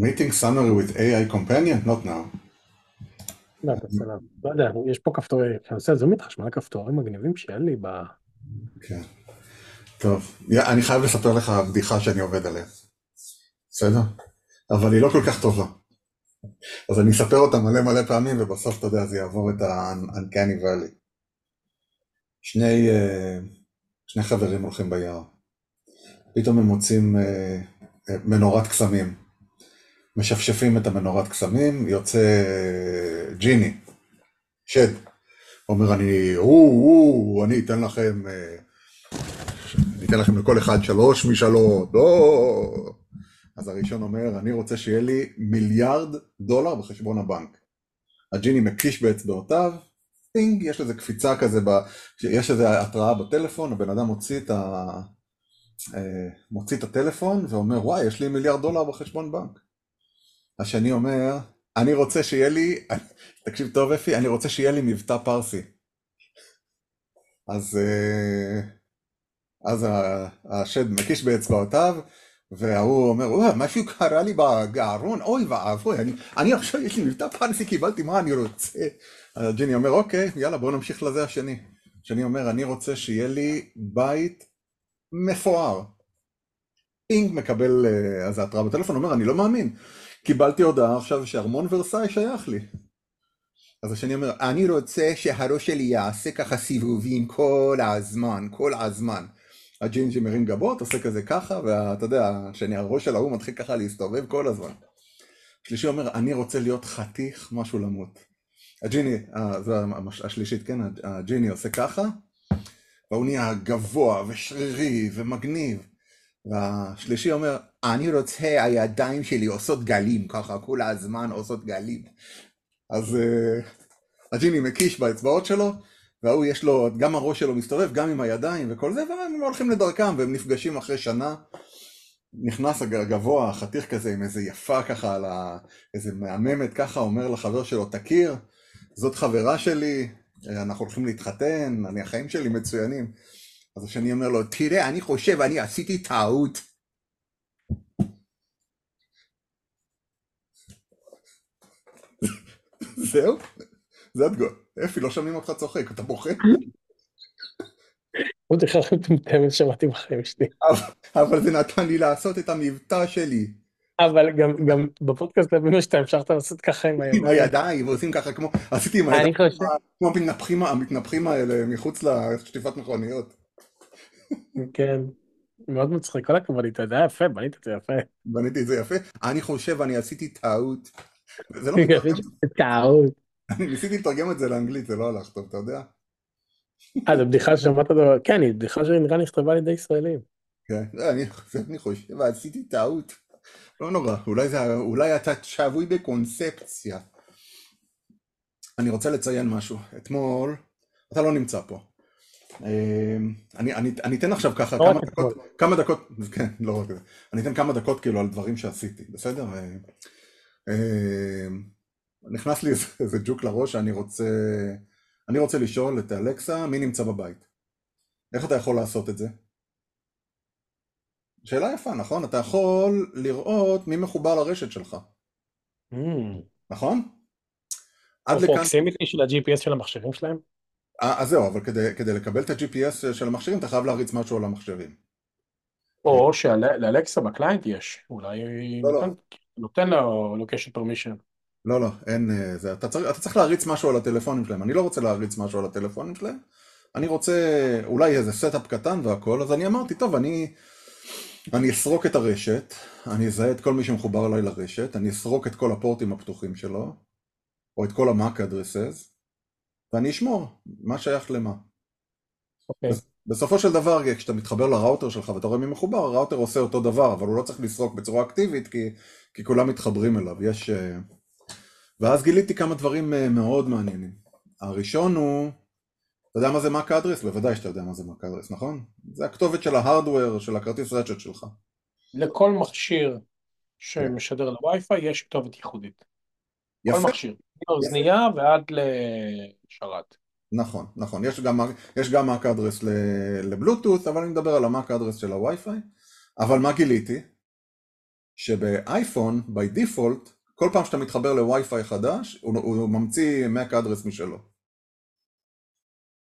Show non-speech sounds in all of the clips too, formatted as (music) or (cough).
meeting summary with AI companion? not now. לא, בסדר. לא יודע, יש פה כפתורים, כשאני עושה זום איתך, שמונה כפתורים מגניבים שאין לי ב... כן. טוב, אני חייב לספר לך בדיחה שאני עובד עליה. בסדר? אבל היא לא כל כך טובה. אז אני אספר אותה מלא מלא פעמים, ובסוף, אתה יודע, זה יעבור את ה-uncanny valley. שני, אה, שני חברים הולכים ביער. פתאום הם מוצאים אה, אה, מנורת קסמים. משפשפים את המנורת קסמים, יוצא ג'יני, שד. אומר אני, הוא, הוא, אני אתן לכם, אני אתן לכם לכל אחד שלוש משאלות, לא. אז הראשון אומר, אני רוצה שיהיה לי מיליארד דולר בחשבון הבנק. הג'יני מקיש באצבעותיו, פינג, יש איזה קפיצה כזה, ב... יש איזה התראה בטלפון, הבן אדם מוציא את, ה... מוציא את הטלפון ואומר, וואי, יש לי מיליארד דולר בחשבון בנק. השני אומר, אני רוצה שיהיה לי, (laughs) תקשיב טוב אפי, אני רוצה שיהיה לי מבטא פרסי. אז, אז השד מקיש באצבעותיו, והוא אומר, וואו, משהו קרה לי בגרון, אוי ואבוי, אני, אני עכשיו יש לי מבטא פרסי, קיבלתי מה אני רוצה. הג'יני אומר, אוקיי, יאללה, בואו נמשיך לזה השני. השני אומר, אני רוצה שיהיה לי בית מפואר. אינג מקבל אז התראה בטלפון, אומר, אני לא מאמין. קיבלתי הודעה עכשיו שארמון ורסאי שייך לי. אז השני אומר, אני רוצה שהראש שלי יעשה ככה סיבובים כל הזמן, כל הזמן. הג'ינג'י מרים גבות, עושה כזה ככה, ואתה יודע, שאני הראש של ההוא מתחיל ככה להסתובב כל הזמן. השלישי אומר, אני רוצה להיות חתיך משהו למות. הג'יני, זו השלישית, כן, הג'יני עושה ככה, והוא נהיה גבוה ושרירי ומגניב. והשלישי אומר, אני רוצה הידיים שלי עושות גלים, ככה כל הזמן עושות גלים. אז הג'יני מקיש באצבעות שלו, והוא יש לו, גם הראש שלו מסתובב, גם עם הידיים וכל זה, והם הולכים לדרכם, והם נפגשים אחרי שנה. נכנס הגבוה, חתיך כזה, עם איזה יפה ככה, על ה... איזה מהממת ככה, אומר לחבר שלו, תכיר, זאת חברה שלי, אנחנו הולכים להתחתן, אני, החיים שלי מצוינים. אז השני אומר לו, תראה, אני חושב, אני עשיתי טעות. זהו? זה התגובה. אפי, לא שומעים אותך צוחק, אתה בוכה? בדיחה הכי מטומטמת שמעתי בחיים שלי. אבל זה נתן לי לעשות את המבטא שלי. אבל גם בפודקאסט הבינו שאתה המשכת לעשות ככה עם הידיים. עם הידיים, ועושים ככה כמו, עשיתי עם הידיים, כמו המתנפחים האלה מחוץ לשטיפת מכוניות. כן, מאוד מצחיק, כל הכבוד זה היה יפה, בנית את זה יפה. בניתי את זה יפה, אני חושב, אני עשיתי טעות. זה לא (laughs) טעות. אני ניסיתי לתרגם את זה לאנגלית, זה לא הלך טוב, אתה יודע? אה, זו בדיחה ששמעת אותו, כן, היא בדיחה שנראה נכתבה על ידי ישראלים. כן, אני חושב, עשיתי טעות. לא נורא, אולי אתה שבוי בקונספציה. אני רוצה לציין משהו, אתמול, אתה לא נמצא פה. אני אתן עכשיו ככה כמה דקות, כמה דקות, כן, לא רק זה, אני אתן כמה דקות כאילו על דברים שעשיתי, בסדר? נכנס לי איזה ג'וק לראש שאני רוצה, אני רוצה לשאול את אלכסה מי נמצא בבית. איך אתה יכול לעשות את זה? שאלה יפה, נכון? אתה יכול לראות מי מחובר לרשת שלך. Mm. נכון? עד לכאן... proximity של ה-GPS של המכשירים שלהם? אז זהו, אבל כדי, כדי לקבל את ה-GPS של המכשירים אתה חייב להריץ משהו על המכשירים. או שלאלקסה ב client יש, אולי לא, נותן, לא. נותן לו location permission. לא, לא, אין זה, אתה צריך, אתה צריך להריץ משהו על הטלפונים שלהם, אני לא רוצה להריץ משהו על הטלפונים שלהם, אני רוצה אולי איזה setup קטן והכל, אז אני אמרתי, טוב, אני, אני אסרוק את הרשת, אני אזהה את כל מי שמחובר אליי לרשת, אני אסרוק את כל הפורטים הפתוחים שלו, או את כל ה-MAC addresses, ואני אשמור מה שייך למה. Okay. אוקיי. בסופו של דבר, כשאתה מתחבר לראוטר שלך ואתה רואה מי מחובר, הראוטר עושה אותו דבר, אבל הוא לא צריך לסרוק בצורה אקטיבית, כי, כי כולם מתחברים אליו. יש... אה, ואז גיליתי כמה דברים אה, מאוד מעניינים. הראשון הוא, אתה יודע מה זה MAC address? בוודאי שאתה יודע מה זה MAC address, נכון? זה הכתובת של ההארדוור של הכרטיס רשת שלך. לכל מכשיר שמשדר לווי-פיי יש כתובת ייחודית. יפה. כל מכשיר, מאוזנייה ועד לשרת. נכון, נכון, יש גם, יש גם MAC address לבלוטות' אבל אני מדבר על ה-MAC address של הווי-פיי, אבל מה גיליתי? שבאייפון, by default, כל פעם שאתה מתחבר לווי-פיי חדש, הוא, הוא ממציא MAC אדרס משלו.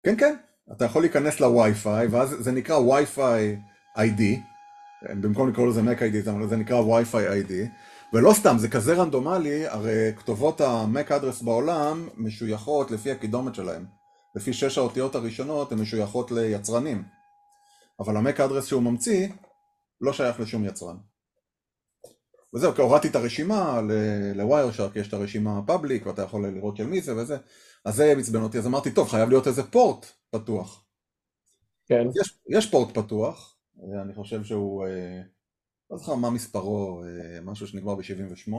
כן, כן, אתה יכול להיכנס לווי-פיי, ואז זה נקרא וי-פיי ID, במקום לקרוא לזה Mac ID, זה נקרא וי-פיי ID, ולא סתם, זה כזה רנדומלי, הרי כתובות ה-Mac אדרס בעולם משויכות לפי הקידומת שלהם. לפי שש האותיות הראשונות הן משויכות ליצרנים. אבל ה-Mac אדרס שהוא ממציא לא שייך לשום יצרן. וזהו, כי הורדתי את הרשימה לוויירשארק, יש את הרשימה הפאבליק, ואתה יכול לראות של מי זה וזה, אז זה עצבן אותי, אז אמרתי, טוב, חייב להיות איזה פורט פתוח. כן. יש, יש פורט פתוח, אני חושב שהוא, אה, לא זוכר מה מספרו, אה, משהו שנגמר ב-78.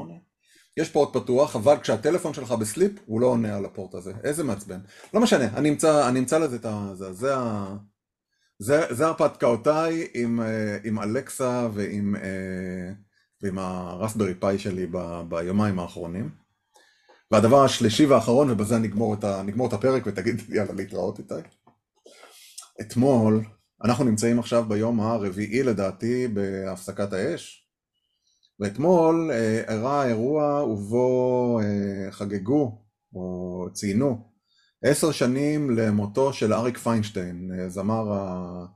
יש פורט פתוח, אבל כשהטלפון שלך בסליפ, הוא לא עונה על הפורט הזה. איזה מעצבן. לא משנה, אני אמצא, אני אמצא לזה את ה... זה, זה, זה, זה הרפתקאותיי עם, אה, עם אלקסה ועם, ועם הרסברי פאי שלי ב, ביומיים האחרונים. והדבר השלישי והאחרון, ובזה נגמור את, ה, נגמור את הפרק ותגיד יאללה להתראות איתי. אתמול אנחנו נמצאים עכשיו ביום הרביעי לדעתי בהפסקת האש, ואתמול אה, אירע אירוע ובו אה, חגגו או ציינו עשר שנים למותו של אריק פיינשטיין, אה, זמר, ה...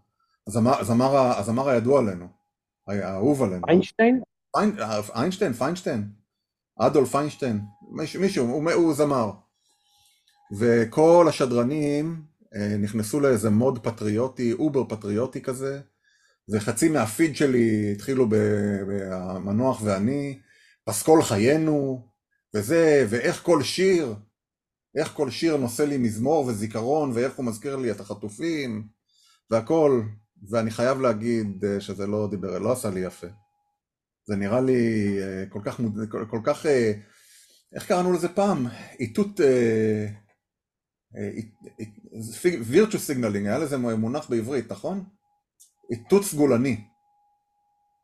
הזמר, הזמר, הזמר הידוע עלינו, האהוב עלינו. פיינשטיין? פיין, איינשטיין, פיינשטיין, אדולף פיינשטיין, מישהו, מישהו הוא, הוא זמר. וכל השדרנים אה, נכנסו לאיזה מוד פטריוטי, over פטריוטי כזה, וחצי מהפיד שלי התחילו במנוח ואני, פסקול חיינו, וזה, ואיך כל שיר, איך כל שיר נושא לי מזמור וזיכרון, ואיך הוא מזכיר לי את החטופים, והכל, ואני חייב להגיד אה, שזה לא דיבר, לא עשה לי יפה. זה נראה לי אה, כל כך, כל כך, איך קראנו לזה פעם? איתות... virtue signaling, היה לזה מונח בעברית, נכון? איתות סגולני.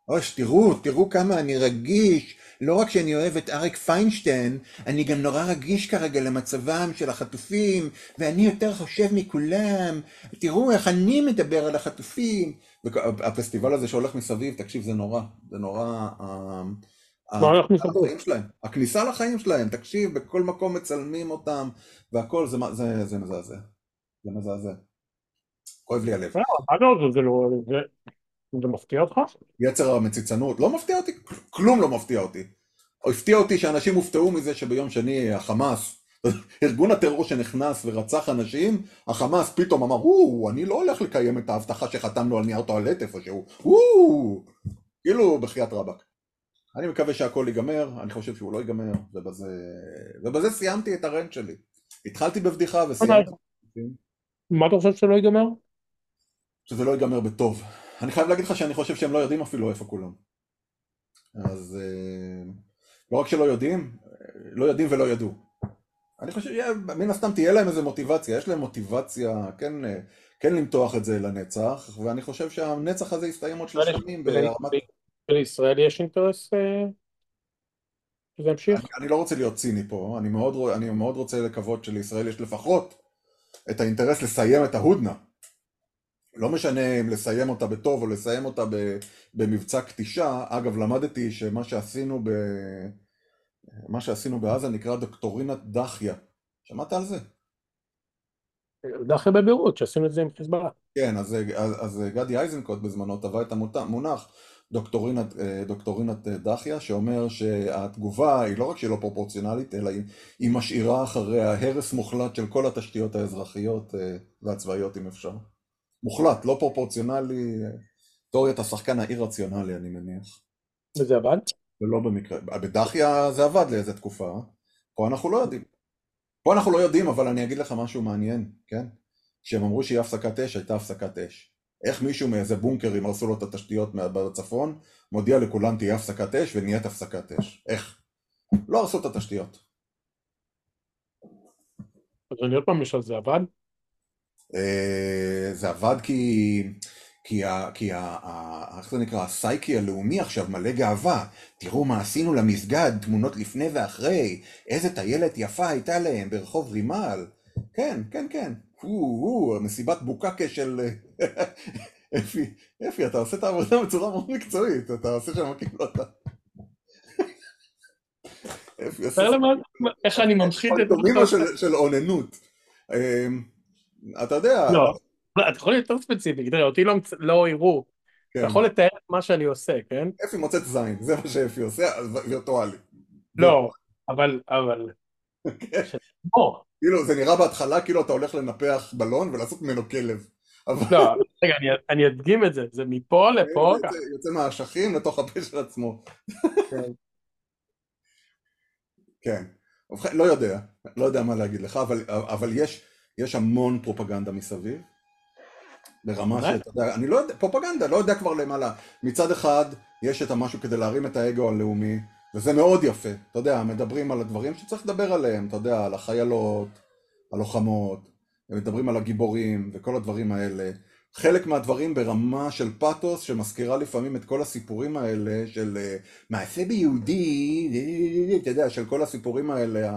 אוי, תראו, תראו כמה אני רגיש, לא רק שאני אוהב את אריק פיינשטיין, אני גם נורא רגיש כרגע למצבם של החטופים, ואני יותר חושב מכולם, תראו איך אני מדבר על החטופים. הפסטיבל הזה שהולך מסביב, תקשיב, זה נורא, זה נורא... אה, מסביב? שלהם, הכניסה לחיים שלהם, תקשיב, בכל מקום מצלמים אותם, והכל, זה, מזעזע. זה מזעזע. כואב לי הלב. זה לא... זה מפתיע אותך? יצר המציצנות, לא מפתיע אותי, כלום לא מפתיע אותי. הפתיע אותי שאנשים הופתעו מזה שביום שני החמאס, (laughs) ארגון הטרור שנכנס ורצח אנשים, החמאס פתאום אמר, או, אני לא הולך לקיים את ההבטחה שחתמנו על נייר טואלט איפשהו, או, כאילו בחייאת רבאק. אני מקווה שהכל ייגמר, אני חושב שהוא לא ייגמר, ובזה, ובזה סיימתי את הרנט שלי. התחלתי בבדיחה וסיימתי. מה אתה חושב שלא ייגמר? שזה לא ייגמר בטוב. אני חייב להגיד לך שאני חושב שהם לא יודעים אפילו איפה כולם. אז אה, לא רק שלא יודעים, לא יודעים ולא ידעו. אני חושב, מן הסתם תהיה להם איזה מוטיבציה, יש להם מוטיבציה, כן, כן למתוח את זה לנצח, ואני חושב שהנצח הזה יסתיים עוד שלוש שנים ברמת... לישראל יש אינטרס אה, שזה ימשיך? אני, לא רוצה להיות ציני פה, אני מאוד, אני מאוד רוצה לקוות שלישראל יש לפחות את האינטרס לסיים את ההודנה. לא משנה אם לסיים אותה בטוב או לסיים אותה במבצע כתישה, אגב למדתי שמה שעשינו ב... מה שעשינו בעזה נקרא דוקטורינת דחיה. שמעת על זה? דחיה בבירות, שעשינו את זה עם חיזבאללה. כן, אז, אז, אז גדי איזנקוט בזמנו טבע את המונח דוקטורינת, אה, דוקטורינת אה, דחיה, שאומר שהתגובה היא לא רק שהיא לא פרופורציונלית, אלא היא, היא משאירה אחריה הרס מוחלט של כל התשתיות האזרחיות אה, והצבאיות אם אפשר. מוחלט, לא פרופורציונלי, תיאוריית השחקן האי-רציונלי אני מניח. וזה עבד? ולא במקרה, בדחיה זה עבד לאיזה תקופה, פה אנחנו לא יודעים. פה אנחנו לא יודעים, אבל אני אגיד לך משהו מעניין, כן? כשהם אמרו שיהיה הפסקת אש, הייתה הפסקת אש. איך מישהו מאיזה בונקרים הרסו לו את התשתיות בצפון, מודיע לכולם תהיה הפסקת אש ונהיית הפסקת אש. איך? לא הרסו את התשתיות. אז אני עוד פעם אשאל, זה עבד? אה, זה עבד כי... כי, ה, כי ה, ה, איך זה נקרא, הסייקי הלאומי עכשיו מלא גאווה. תראו מה עשינו למסגד, תמונות לפני ואחרי, איזה טיילת יפה הייתה להם ברחוב רימל. כן, כן, כן. הוא, מסיבת בוקקה של... (laughs) אפי, אפי, אתה עושה את העבודה בצורה מאוד מקצועית, אתה עושה שם כאילו אתה... (laughs) איך אני ממחיד את... פנטומימה של אוננות. אתה יודע... לא, אתה יכול להיות יותר ספציפי, תראה, אותי לא יראו. אתה יכול לתאר את מה שאני עושה, כן? אפי מוצאת זין, זה מה שאפי עושה, וירטואלי. לא, אבל... אבל... (laughs) כאילו, זה נראה בהתחלה כאילו אתה הולך לנפח בלון ולעשות ממנו כלב. לא, רגע, אני אדגים את זה, זה מפה לפה. יוצא מהאשכים לתוך הפה של עצמו. כן. לא יודע, לא יודע מה להגיד לך, אבל יש המון פרופגנדה מסביב. ברמה שאתה יודע, אני לא יודע, פרופגנדה, לא יודע כבר למעלה. מצד אחד, יש את המשהו כדי להרים את האגו הלאומי, וזה מאוד יפה. אתה יודע, מדברים על הדברים שצריך לדבר עליהם, אתה יודע, על החיילות, הלוחמות, מדברים על הגיבורים וכל הדברים האלה. חלק מהדברים ברמה של פאתוס שמזכירה לפעמים את כל הסיפורים האלה של אה, מעשה ביהודי, אתה יודע, של כל הסיפורים האלה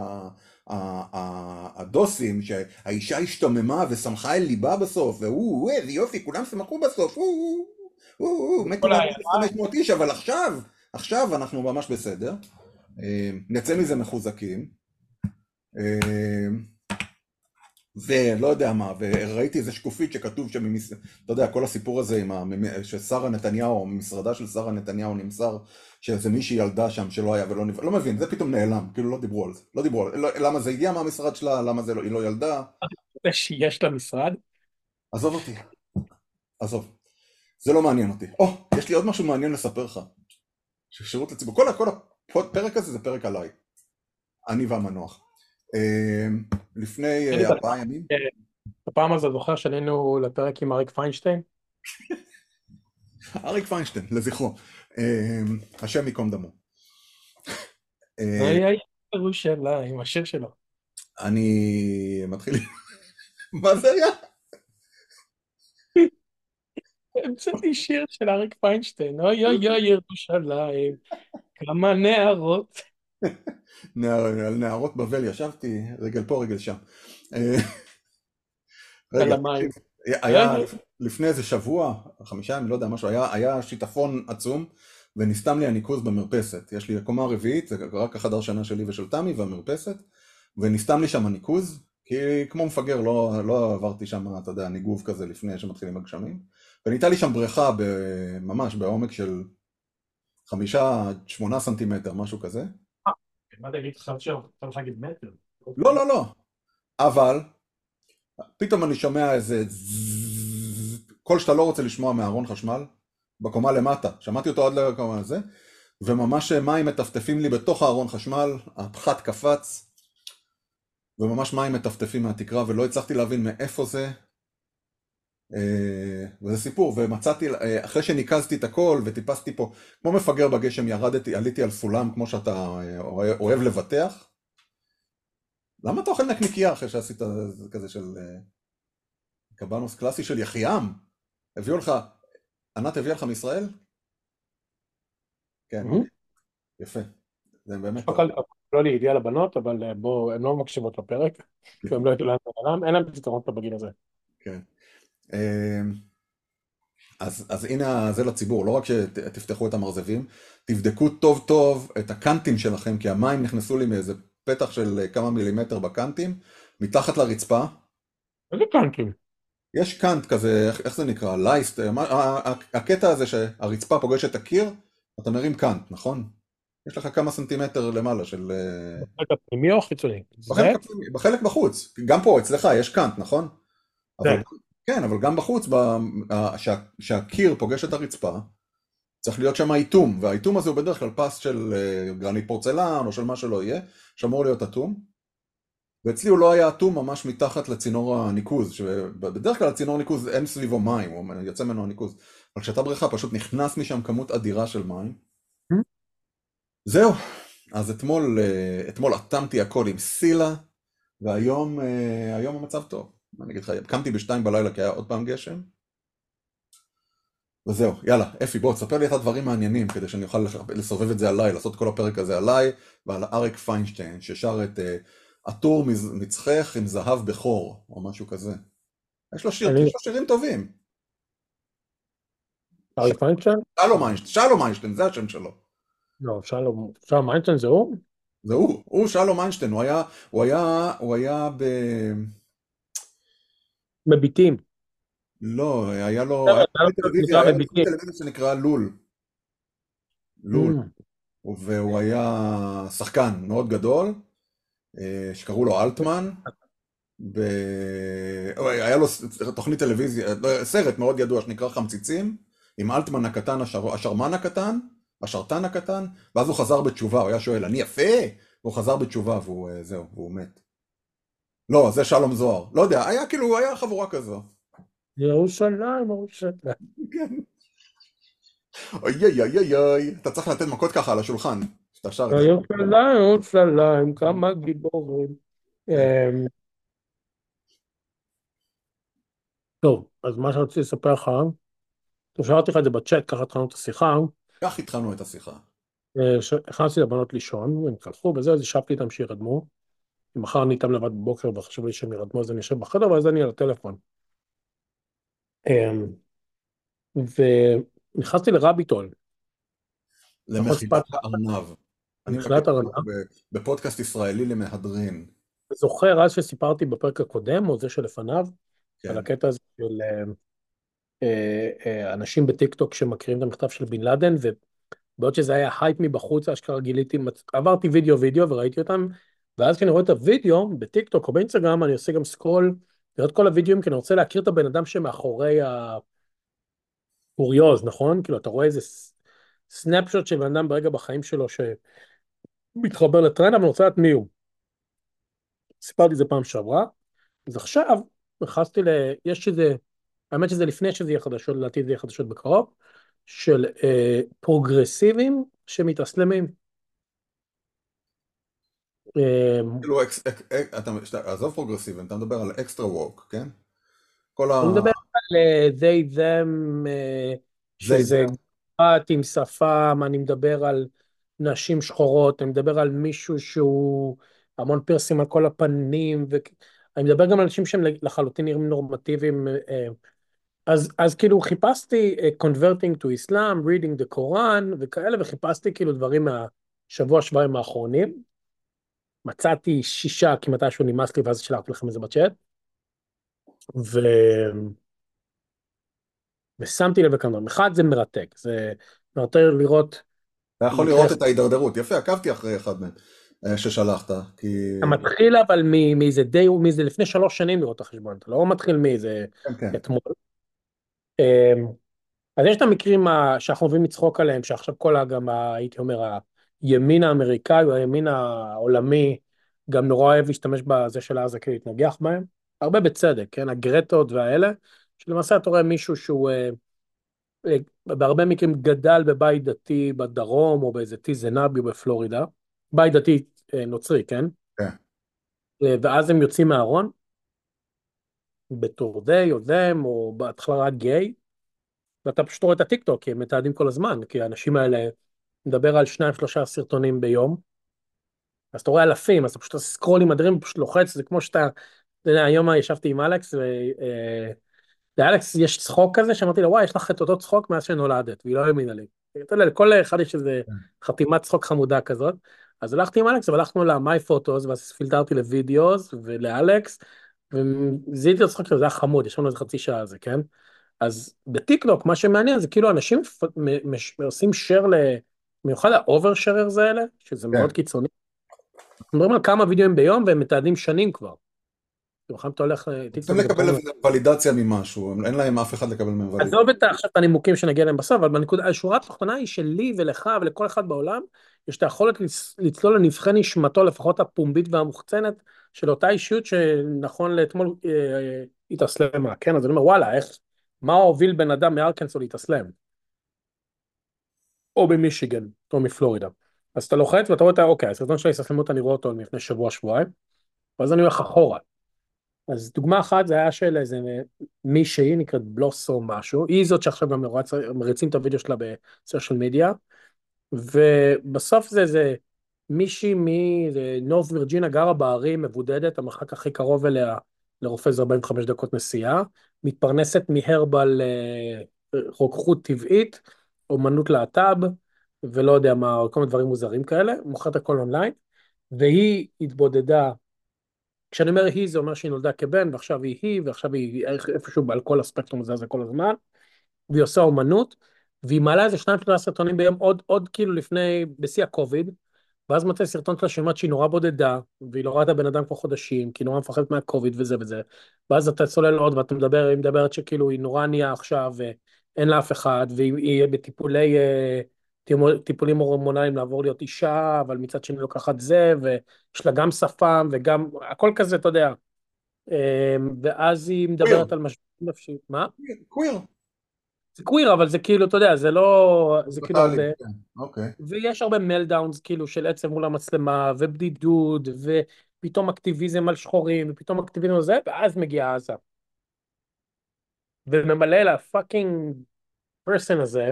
הדוסים, שהאישה השתוממה ושמחה אל ליבה בסוף, והוא, איזה יופי, כולם שמחו בסוף, מתו 500 איש, אבל עכשיו, עכשיו אנחנו ממש בסדר, אה, נצא מזה מחוזקים. אה, ולא יודע מה, וראיתי איזה שקופית שכתוב שם, אתה יודע, כל הסיפור הזה עם ששרה נתניהו, ממשרדה של שרה נתניהו נמסר שאיזה מישהי ילדה שם שלא היה ולא נבחר, לא מבין, זה פתאום נעלם, כאילו לא דיברו על זה, לא דיברו על זה, לא, למה זה הגיע מהמשרד שלה, למה זה לא, היא לא ילדה. שיש לה משרד? עזוב אותי, עזוב, זה לא מעניין אותי. או, oh, יש לי עוד משהו מעניין לספר לך, שירות לציבור, כל, כל הפרק הזה זה פרק עליי, אני והמנוח. אמ, לפני אה, ארבעה ימים. הפעם הזאת זוכר שעלינו לפרק עם אריק פיינשטיין? (laughs) אריק פיינשטיין, לזכרו. אמ, השם ייקום דמו. אוי אוי ירושלים, השיר שלו. אני מתחיל... (laughs) מה זה היה? המצאתי שיר של אריק פיינשטיין, אוי אוי אוי ירושלים, כמה נערות. על נערות בבל ישבתי, רגל פה רגל שם. אה, רגע, היה לפני איזה שבוע, חמישה ימים, לא יודע, משהו, היה, היה שיטפון עצום ונסתם לי הניקוז במרפסת. יש לי קומה רביעית, זה רק החדר שנה שלי ושל תמי והמרפסת, ונסתם לי שם הניקוז, כי כמו מפגר לא, לא עברתי שם, אתה יודע, ניגוב כזה לפני שמתחילים הגשמים, ונהייתה לי שם בריכה ממש בעומק של חמישה, שמונה סנטימטר, משהו כזה. מה תגיד, חשבתי שאתה הולך להגיד מטר. לא, לא, לא. אבל, פתאום אני שומע איזה קול שאתה לא רוצה לשמוע מארון חשמל, בקומה למטה. שמעתי אותו עד לקומה הזה, וממש מים מטפטפים לי בתוך הארון חשמל, הפחת קפץ, וממש מים מטפטפים מהתקרה, ולא הצלחתי להבין מאיפה זה. אה, וזה סיפור, ומצאתי, אה, אחרי שניקזתי את הכל וטיפסתי פה, כמו מפגר בגשם ירדתי, עליתי על סולם כמו שאתה אה, אוהב לבטח. למה אתה אוכל נקניקייה אחרי שעשית כזה של קבנוס קלאסי של יחיעם? הביאו לך, ענת הביאה לך מישראל? כן, יפה, זה באמת... לא לי ידיעה לבנות, אבל בואו, הן לא מקשיבות לפרק, כי הם לא ידעו לאן זה אין להם פתרונות בגיל הזה. כן. אמ, אז, אז הנה זה לציבור, לא רק שתפתחו את המרזבים, תבדקו טוב טוב את הקאנטים שלכם, כי המים נכנסו לי מאיזה פתח של כמה מילימטר בקאנטים, מתחת לרצפה. איזה קאנטים? יש קאנט כזה, איך, איך זה נקרא? לייסט, הקטע הזה שהרצפה פוגשת את הקיר, אתה מרים קאנט, נכון? יש לך כמה סנטימטר למעלה של... אה, בחלק הפנימי או חיצוני? בחלק, בחלק בחוץ, גם פה אצלך יש קאנט, נכון? אבל כן, אבל גם בחוץ, כשהקיר פוגש את הרצפה, צריך להיות שם איתום, והאיתום הזה הוא בדרך כלל פס של אה, גרנית פורצלן או של מה שלא יהיה, שאמור להיות אטום. ואצלי הוא לא היה אטום ממש מתחת לצינור הניקוז, שבדרך כלל הצינור ניקוז אין סביבו מים, הוא יוצא ממנו הניקוז, אבל כשאתה בריכה פשוט נכנס משם כמות אדירה של מים. Mm-hmm. זהו, אז אתמול, אה, אתמול אטמתי הכל עם סילה, והיום אה, המצב טוב. אני אגיד לך, קמתי בשתיים בלילה כי היה עוד פעם גשם. וזהו, יאללה, אפי בוא תספר לי את הדברים המעניינים כדי שאני אוכל לסובב את זה עליי, לעשות כל הפרק הזה עליי ועל אריק פיינשטיין ששר את עטור מצחך עם זהב בכור או משהו כזה. יש לו, שיר. יש לו שירים טובים. אריק פיינשטיין? שלום איינשטיין, שלום איינשטיין, זה השם שלו. לא, שלום, שלום איינשטיין זה הוא? זה הוא, הוא שלום איינשטיין, הוא היה, הוא היה, הוא היה ב... מביטים. לא, היה לו, היה לו טלוויזיה, היה לו טלוויזיה שנקרא לול. לול. Mm. והוא היה שחקן מאוד גדול, אה, שקראו לו אלטמן. ב... היה לו תוכנית טלוויזיה, לא, סרט מאוד ידוע שנקרא חמציצים, עם אלטמן הקטן, השר... השרמן הקטן, השרתן הקטן, ואז הוא חזר בתשובה, הוא היה שואל, אני יפה? והוא חזר בתשובה והוא, אה, זהו, והוא מת. לא, זה שלום זוהר. לא יודע, היה כאילו, היה חבורה כזו. ירושלים, ירושלים. כן. אוי אוי אוי אוי אתה צריך לתת מכות ככה על השולחן, שאתה שר את זה. ירושלים, ירושלים, כמה גיבורים. אמ, טוב, אז מה שרציתי לספר לך, טוב, שאלתי לך את זה בצ'אט, ככה התחלנו את השיחה. כך התחלנו את השיחה. אה, הכנסתי לבנות לישון, הם התקלחו וזה, אז ישבתי איתם שירדמו. מחר אני איתם לבד בבוקר וחשוב לי שהם ירדמו, אז אני יושב בחדר, ואז אני על הטלפון. אמ, ונכנסתי ל rabbit hole. למחילת הארנב. למחילת הארנב. בפודקאסט ישראלי למהדרין. זוכר אז שסיפרתי בפרק הקודם, או זה שלפניו, כן. על הקטע הזה של אה, אה, אה, אנשים בטיקטוק שמכירים את המכתב של בן לאדן, ובעוד שזה היה הייפ מבחוץ, אשכרה גיליתי, עברתי וידאו וידאו וראיתי אותם, ואז כשאני רואה את הוידאו בטיקטוק או באינסטגרם, אני עושה גם scroll, לראות כל הוידאוים, כי אני רוצה להכיר את הבן אדם שמאחורי הקוריוז, נכון? כאילו, אתה רואה איזה snapshot של בן אדם ברגע בחיים שלו שמתחבר לטרנד, אבל אני רוצה לדעת מי הוא. סיפרתי את זה פעם שעברה, אז עכשיו נכנסתי ל... יש איזה... האמת שזה לפני שזה יהיה חדשות, לדעתי זה יהיה חדשות בקרוב, של אה, פרוגרסיבים שמתאסלמים. אה, כאילו, עזוב פרוגרסיבים, אתה מדבר על אקסטרה ווק, כן? כל ה... אני מדבר על אה, they them, אה, שזה גבעת עם שפם, אני מדבר על נשים שחורות, אני מדבר על מישהו שהוא המון פרסים על כל הפנים, ואני מדבר גם על אנשים שהם לחלוטין נראים נורמטיביים, אז, אז כאילו חיפשתי uh, converting to Islam, reading the Quran וכאלה, וחיפשתי כאילו דברים מהשבוע, שבועיים האחרונים. מצאתי שישה, כי מתישהו נמאס לי, ואז שלחתי לכם את זה בצ'אט. ו... ושמתי לב לכמה דברים. אחד, זה מרתק, זה מרתק לראות... אתה יכול לראות את ההידרדרות, יפה, עקבתי אחרי אחד מהם. אה, ששלחת, כי... אתה מתחיל אבל מאיזה די, מאיזה לפני שלוש שנים לראות את החשבון, אתה לא מתחיל מאיזה כן, כן. אתמול. אמ, אז יש את המקרים שאנחנו אוהבים לצחוק עליהם, שעכשיו כל גם, הייתי אומר, הימין האמריקאי או הימין העולמי, גם נורא אוהב להשתמש בזה של עזה כדי להתנגח בהם, הרבה בצדק, כן, הגרטות והאלה, שלמעשה אתה רואה מישהו שהוא אה, אה, בהרבה מקרים גדל בבית דתי בדרום, או באיזה טיזנבי בפלורידה, בית דתי אה, נוצרי, כן? כן. ואז הם יוצאים מהארון, בתור די או them, או בהתחלה רק גיי, ואתה פשוט רואה את הטיקטוק, כי הם מתעדים כל הזמן, כי האנשים האלה, מדבר על שניים שלושה סרטונים ביום, אז אתה רואה אלפים, אז אתה פשוט scroll עם הדרים, פשוט לוחץ, זה כמו שאתה, אתה יודע, היום ישבתי עם אלכס, ולאלכס אה, יש צחוק כזה, שאמרתי לו, וואי, יש לך את אותו צחוק מאז שנולדת, והיא לא האמינה לי. אתה יודע, לכל אחד יש איזה כן. חתימת צחוק חמודה כזאת. אז הלכתי עם אלכס והלכנו ל-My Photos, ואז פילטרתי ל videos ולאלכס, וזיהיתי את הצחוק שלו, זה היה חמוד, יש לנו איזה חצי שעה על זה, כן? אז בטיקטוק, מה שמעניין זה כאילו אנשים עושים share, במיוחד ה-over-sharers האלה, שזה כן. מאוד קיצוני. אנחנו מדברים על כמה וידאוים ביום והם מתעדים שנים כבר. בכלל אתה הולך... צריכים לקבל ולידציה ממשהו, אין להם אף אחד לקבל מהם ולידציה. עזוב את עכשיו את הנימוקים שנגיע אליהם בסוף, אבל בנקודה, השורה התחתונה היא שלי ולך ולכל אחד בעולם, יש את היכולת לצלול לנבחי נשמתו, לפחות הפומבית והמוחצנת, של אותה אישיות שנכון לאתמול אה, אה, התאסלמה, כן? אז אני אומר, וואלה, איך, מה הוביל בן אדם מארקנסו להתאסלם? או במישיגן, או מפלורידה. אז אתה לוחץ ואתה רואה. אוקיי, הסרטון של ההסתסלמות אני רואה אותו לפני שבוע, שבועיים, ואז אני הולך אחורה. אז דוגמה אחת זה היה של איזה מישהי נקראת בלוסו משהו, היא זאת שעכשיו גם מריצים את הוידאו שלה בסושיאל מדיה, ובסוף זה איזה מישהי מנורף וירג'ינה גרה בערים, מבודדת, המרחק הכי קרוב אליה לרופא זה 45 דקות נסיעה, מתפרנסת מהרבל אה, רוקחות טבעית, אומנות להט"ב, ולא יודע מה, כל מיני דברים מוזרים כאלה, מוכרת הכל אונליין, והיא התבודדה, כשאני אומר היא זה אומר שהיא נולדה כבן ועכשיו היא היא ועכשיו היא איפשהו על כל הספקטרום הזה זה כל הזמן, והיא עושה אומנות, והיא מעלה איזה שניים שלושה סרטונים ביום עוד, עוד כאילו לפני, בשיא הקוביד, ואז מצא סרטון שלה שאומרת שהיא נורא בודדה, והיא לא ראתה בן אדם כבר חודשים, כי היא נורא מפחדת מהקוביד וזה וזה, ואז אתה צולל עוד ואתה מדבר, היא מדברת שכאילו היא נורא ענייה עכשיו, ואין לה אף אחד, והיא בטיפולי, אה, טיפולים הורמונליים לעבור להיות אישה, אבל מצד שני לוקחת זה, ויש לה גם שפם וגם, הכל כזה, אתה יודע. אה, ואז היא מדברת על משהו נפשי, מה? קוויר. זה קוויר, אבל זה כאילו, אתה יודע, זה לא... זה כאילו... כן, אוקיי. ויש הרבה meltdowns, כאילו, של עצב מול המצלמה, ובדידות, ופתאום אקטיביזם על שחורים, ופתאום אקטיביזם על זה, ואז מגיעה עזה. וממלא לה fucking person הזה,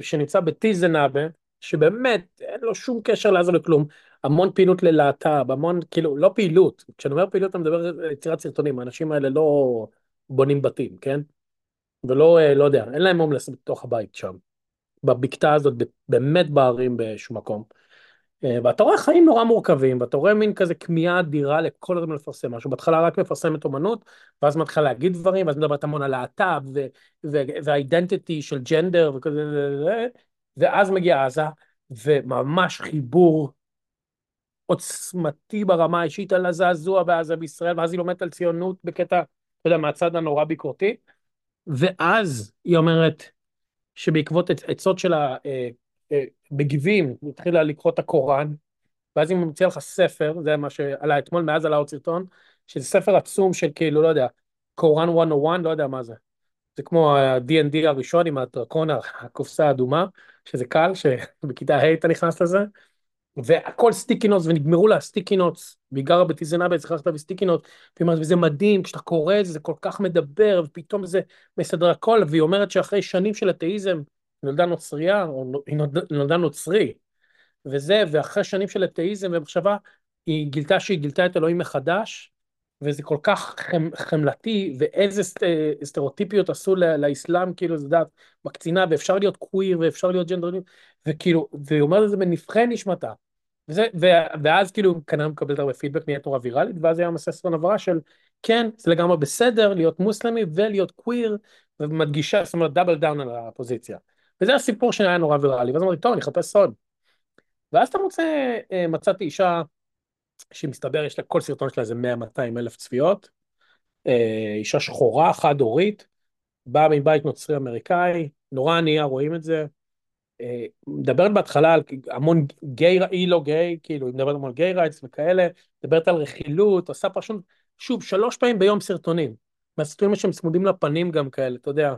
שנמצא בטיזנאבה, שבאמת אין לו שום קשר לעזה לכלום, המון פעילות ללהט"ב, המון, כאילו, לא פעילות, כשאני אומר פעילות אני מדבר על יצירת סרטונים, האנשים האלה לא בונים בתים, כן? ולא, אה, לא יודע, אין להם הומלס בתוך הבית שם. בבקתה הזאת, באמת בערים באיזשהו מקום. אה, ואתה רואה חיים נורא מורכבים, ואתה רואה מין כזה כמיהה אדירה לכל הזמן לפרסם משהו. בהתחלה רק מפרסמת אומנות, ואז מתחילה להגיד דברים, ואז מדברת המון על להט"ב, והאידנטיטי של ג'נדר, וכזה, ואז מגיעה עזה, וממש חיבור עוצמתי ברמה האישית על הזעזוע בעזה בישראל, ואז היא לומדת על ציונות בקטע, אתה יודע, מהצד הנורא ביקורתי. ואז היא אומרת שבעקבות עצות שלה אה, אה, בגיבים, היא התחילה לקרוא את הקוראן, ואז היא ממציאה לך ספר, זה מה שעלה אתמול, מאז עלה עוד סרטון, שזה ספר עצום של כאילו, לא יודע, קוראן 101, לא יודע מה זה. זה כמו ה-D&D הראשון עם הדרקון, הקופסה האדומה, שזה קל, שבכיתה ה' אתה נכנס לזה, והכל sticky notes, ונגמרו לה ה sticky notes, והיא גרה בטיזנאבה, צריכה לכתוב sticky notes, וזה מדהים, כשאתה קורא את זה, זה כל כך מדבר, ופתאום זה מסדר הכל, והיא אומרת שאחרי שנים של אתאיזם, נולדה נוצריה, או היא נולדה נוצרי, וזה, ואחרי שנים של אתאיזם ומחשבה, היא גילתה שהיא גילתה את אלוהים מחדש, וזה כל כך חמ, חמלתי, ואיזה סט, סטריאוטיפיות עשו לאסלאם, כאילו, זה דת, מקצינה, ואפשר להיות קוויר, ואפשר להיות ג'נדרנים, וכאילו, והיא אומרת את זה בנבכי נשמתה. וזה, ו, ואז כאילו כנראה מקבלת הרבה פידבק, נהיית נורא ויראלית, ואז היה מסע סרטון הבהרה של, כן, זה לגמרי בסדר להיות מוסלמי ולהיות קוויר, ומדגישה, זאת אומרת, double down על הפוזיציה. וזה הסיפור שהיה נורא ויראלי, ואז אמרתי, טוב, אני אחפש עוד. ואז אתה מוצא, אה, מצאתי אישה שמסתבר יש לה, כל סרטון שלה איזה 100-200 אלף צפיות, אה, אישה שחורה, חד-הורית, באה מבית נוצרי אמריקאי, נורא ענייה, רואים את זה, אה, מדברת בהתחלה על המון גיי, היא לא גיי, כאילו, היא מדברת המון גיי רייטס וכאלה, מדברת על רכילות, עושה פשוט, שוב, שלוש פעמים ביום סרטונים, מהסרטונים שהם צמודים לפנים גם כאלה, אתה יודע,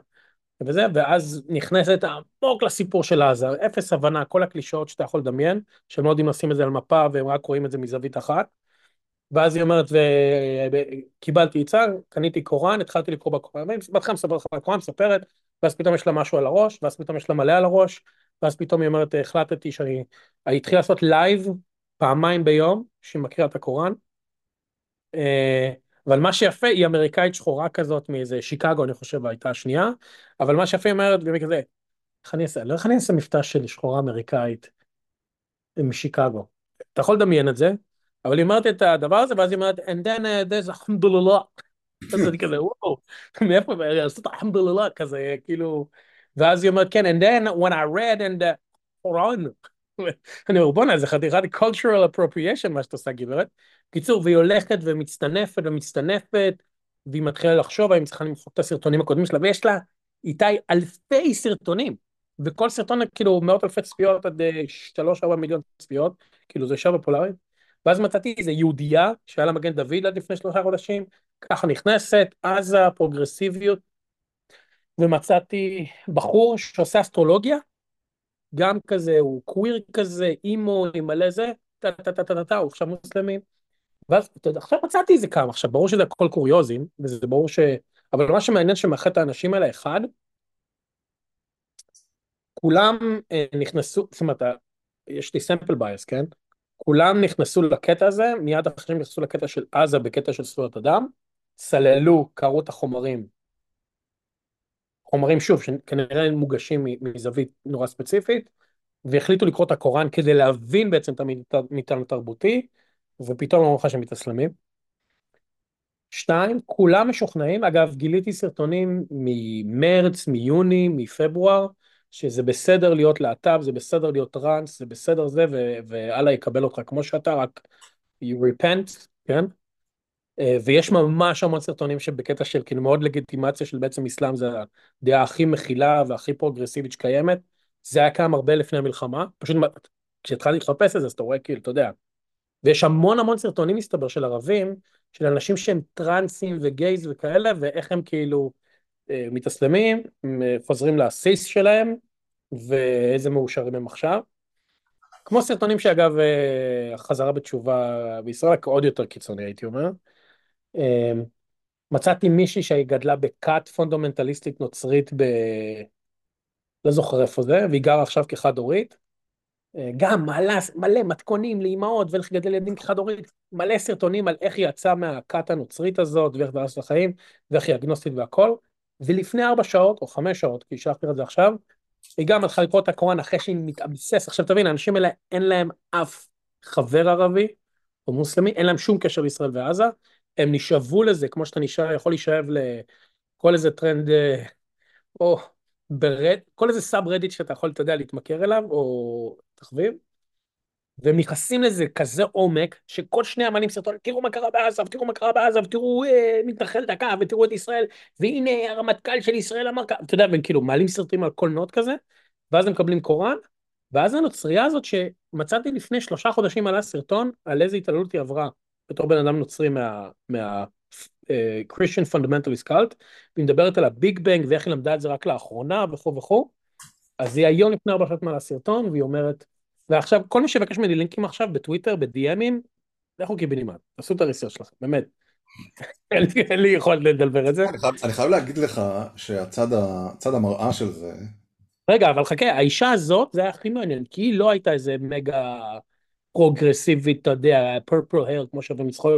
וזה, ואז נכנסת עמוק לסיפור של עזה, אפס הבנה, כל הקלישאות שאתה יכול לדמיין, שהם לא יודעים לשים את זה על מפה והם רק רואים את זה מזווית אחת. ואז היא אומרת, וקיבלתי עצה, קניתי קוראן, התחלתי לקרוא בקוראן, בהתחלה מספרת לך בקוראן, מספרת, ואז פתאום יש לה משהו על הראש, ואז פתאום יש לה מלא על הראש, ואז פתאום היא אומרת, החלטתי שאני, היא התחילה לעשות לייב פעמיים ביום, שהיא מקריאה את הקוראן. אבל מה שיפה, היא אמריקאית שחורה כזאת מאיזה שיקגו, אני חושב, הייתה השנייה, אבל מה שיפה היא אומרת, באמת כזה, איך אני אעשה, לא איך אני אעשה מבטא של שחורה אמריקאית משיקגו. אתה יכול לדמיין את זה, אבל היא אומרת את הדבר הזה, ואז היא אומרת, and then uh, there's alhamdulillah. (laughs) אז אני כזה, וואו, מאיפה, לעשות alhamdulillah כזה, כאילו, ואז היא אומרת, כן, and then when I read and the Quran, אני אומר, בואנה, זה חתיכת cultural appropriation מה שאת עושה, גברת. קיצור, והיא הולכת ומצטנפת ומצטנפת, והיא מתחילה לחשוב האם צריכה למחוק את הסרטונים הקודמים שלה, ויש לה איתי אלפי סרטונים, וכל סרטון כאילו מאות אלפי צפיות עד אה, שלוש ארבע מיליון צפיות, כאילו זה ישר פופולרי. ואז מצאתי איזה יהודייה שהיה לה מגן דוד עד לפני שלושה חודשים, ככה נכנסת, עזה, פרוגרסיביות, ומצאתי בחור שעושה אסטרולוגיה, גם כזה, הוא קוויר כזה, אימו, עם מלא זה, טה טה טה טה טה, הוא עכשיו מוסלמי. ואז, עכשיו מצאתי איזה כמה, עכשיו ברור שזה הכל קוריוזים, וזה ברור ש... אבל מה שמעניין שמאחד את האנשים האלה, אחד, כולם אה, נכנסו, זאת אומרת, יש לי סמפל בייס, כן? כולם נכנסו לקטע הזה, מיד אחרי שהם נכנסו לקטע של עזה בקטע של זכויות אדם, סללו, קראו את החומרים, חומרים שוב, שכנראה מוגשים מזווית נורא ספציפית, והחליטו לקרוא את הקוראן כדי להבין בעצם את המטען התרבותי, ופתאום אמרו לך שהם מתאסלמים. שתיים, כולם משוכנעים, אגב גיליתי סרטונים ממרץ, מיוני, מפברואר, שזה בסדר להיות להט"ב, זה בסדר להיות טראנס, זה בסדר זה, ואללה יקבל אותך כמו שאתה, רק you repent, כן? אה, ויש ממש המון סרטונים שבקטע של כאילו מאוד לגיטימציה של בעצם אסלאם זה הדעה הכי מכילה והכי פרוגרסיבית שקיימת. זה היה קיים הרבה לפני המלחמה, פשוט כשהתחלתי לחפש את זה אז אתה רואה כאילו, אתה יודע. ויש המון המון סרטונים מסתבר של ערבים, של אנשים שהם טרנסים וגייז וכאלה, ואיך הם כאילו אה, מתאסלמים, אה, חוזרים לסיס שלהם, ואיזה מאושרים הם עכשיו. כמו סרטונים שאגב, חזרה בתשובה בישראל, עוד יותר קיצוני הייתי אומר. אמ, מצאתי מישהי שגדלה בכת פונדומנטליסטית נוצרית ב... לא זוכר איפה זה, והיא גרה עכשיו כחד הורית. אה, גם מלא, מלא מתכונים לאימהות ואיך לגדל ילדים כחד הורית, מלא סרטונים על איך היא יצאה מהכת הנוצרית הזאת ואיך דרס לחיים ואיך היא אגנוסטית והכל. ולפני ארבע שעות או חמש שעות, כי שלחתי את זה עכשיו, היא גם הלכה לקרוא את הקוראן אחרי שהיא מתאבסס. עכשיו תבין, האנשים האלה אין להם אף חבר ערבי או מוסלמי, אין להם שום קשר לישראל ועזה, הם נשאבו לזה, כמו שאתה נשאב, יכול להישאב לכל איזה טרנד, אה, או ברד, כל איזה סאב רדיט שאתה יכול, אתה יודע, להתמכר אליו, או תחביב, והם נכנסים לזה כזה עומק, שכל שנייה מעלים סרטון, תראו מה קרה בעזה, ותראו מה קרה בעזה, ותראו אה, מתנחל דקה, ותראו את ישראל, והנה הרמטכ"ל של ישראל אמר ככה, אתה יודע, והם כאילו מעלים סרטים על כל נוט כזה, ואז הם מקבלים קוראן, ואז הנוצרייה הזאת שמצאתי לפני שלושה חודשים עלה סרטון על איזה התעללות היא עברה. בתור בן אדם נוצרי מה, מה uh, Christian Fundamentalist Cult, והיא מדברת על הביג בנג ואיך היא למדה את זה רק לאחרונה וכו' וכו', אז היא היום לפני ארבע שעות מעלה סרטון והיא אומרת, ועכשיו כל מי שיבקש ממני לינקים עכשיו בטוויטר, בדי.אמים, לכו קיבינימט, תעשו את הריסר שלכם, באמת. (laughs) אין לי יכולת לדלבר את זה. אני חייב להגיד לך שהצד המראה של זה... רגע, אבל חכה, האישה הזאת, זה היה הכי מעניין, כי היא לא הייתה איזה מגה פרוגרסיבית, אתה יודע, פרפל הר, כמו שאומרים מצחוק,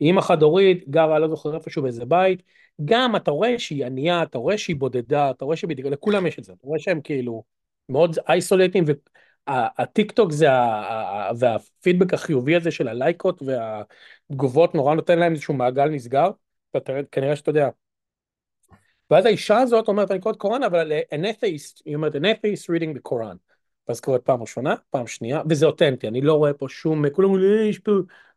אימא חד הורית, גרה לא זוכר איפשהו באיזה בית, גם אתה רואה שהיא ענייה, אתה רואה שהיא בודדה, אתה רואה שבדיוק, לכולם יש את זה, אתה רואה שהם כאילו מאוד אייסולטים, והטיק טוק זה, והפידבק החיובי הזה של הלייקות והתגובות נורא נותן להם איזשהו מעגל נסגר, כנראה שאתה יודע. ואז האישה הזאת אומרת, אני קוראת קוראן, אבל an atheist, היא אומרת, an atheist reading the Quran. ואז קורית פעם ראשונה, פעם שנייה, וזה אותנטי, אני לא רואה פה שום, כולם אומרים, אה, יש פה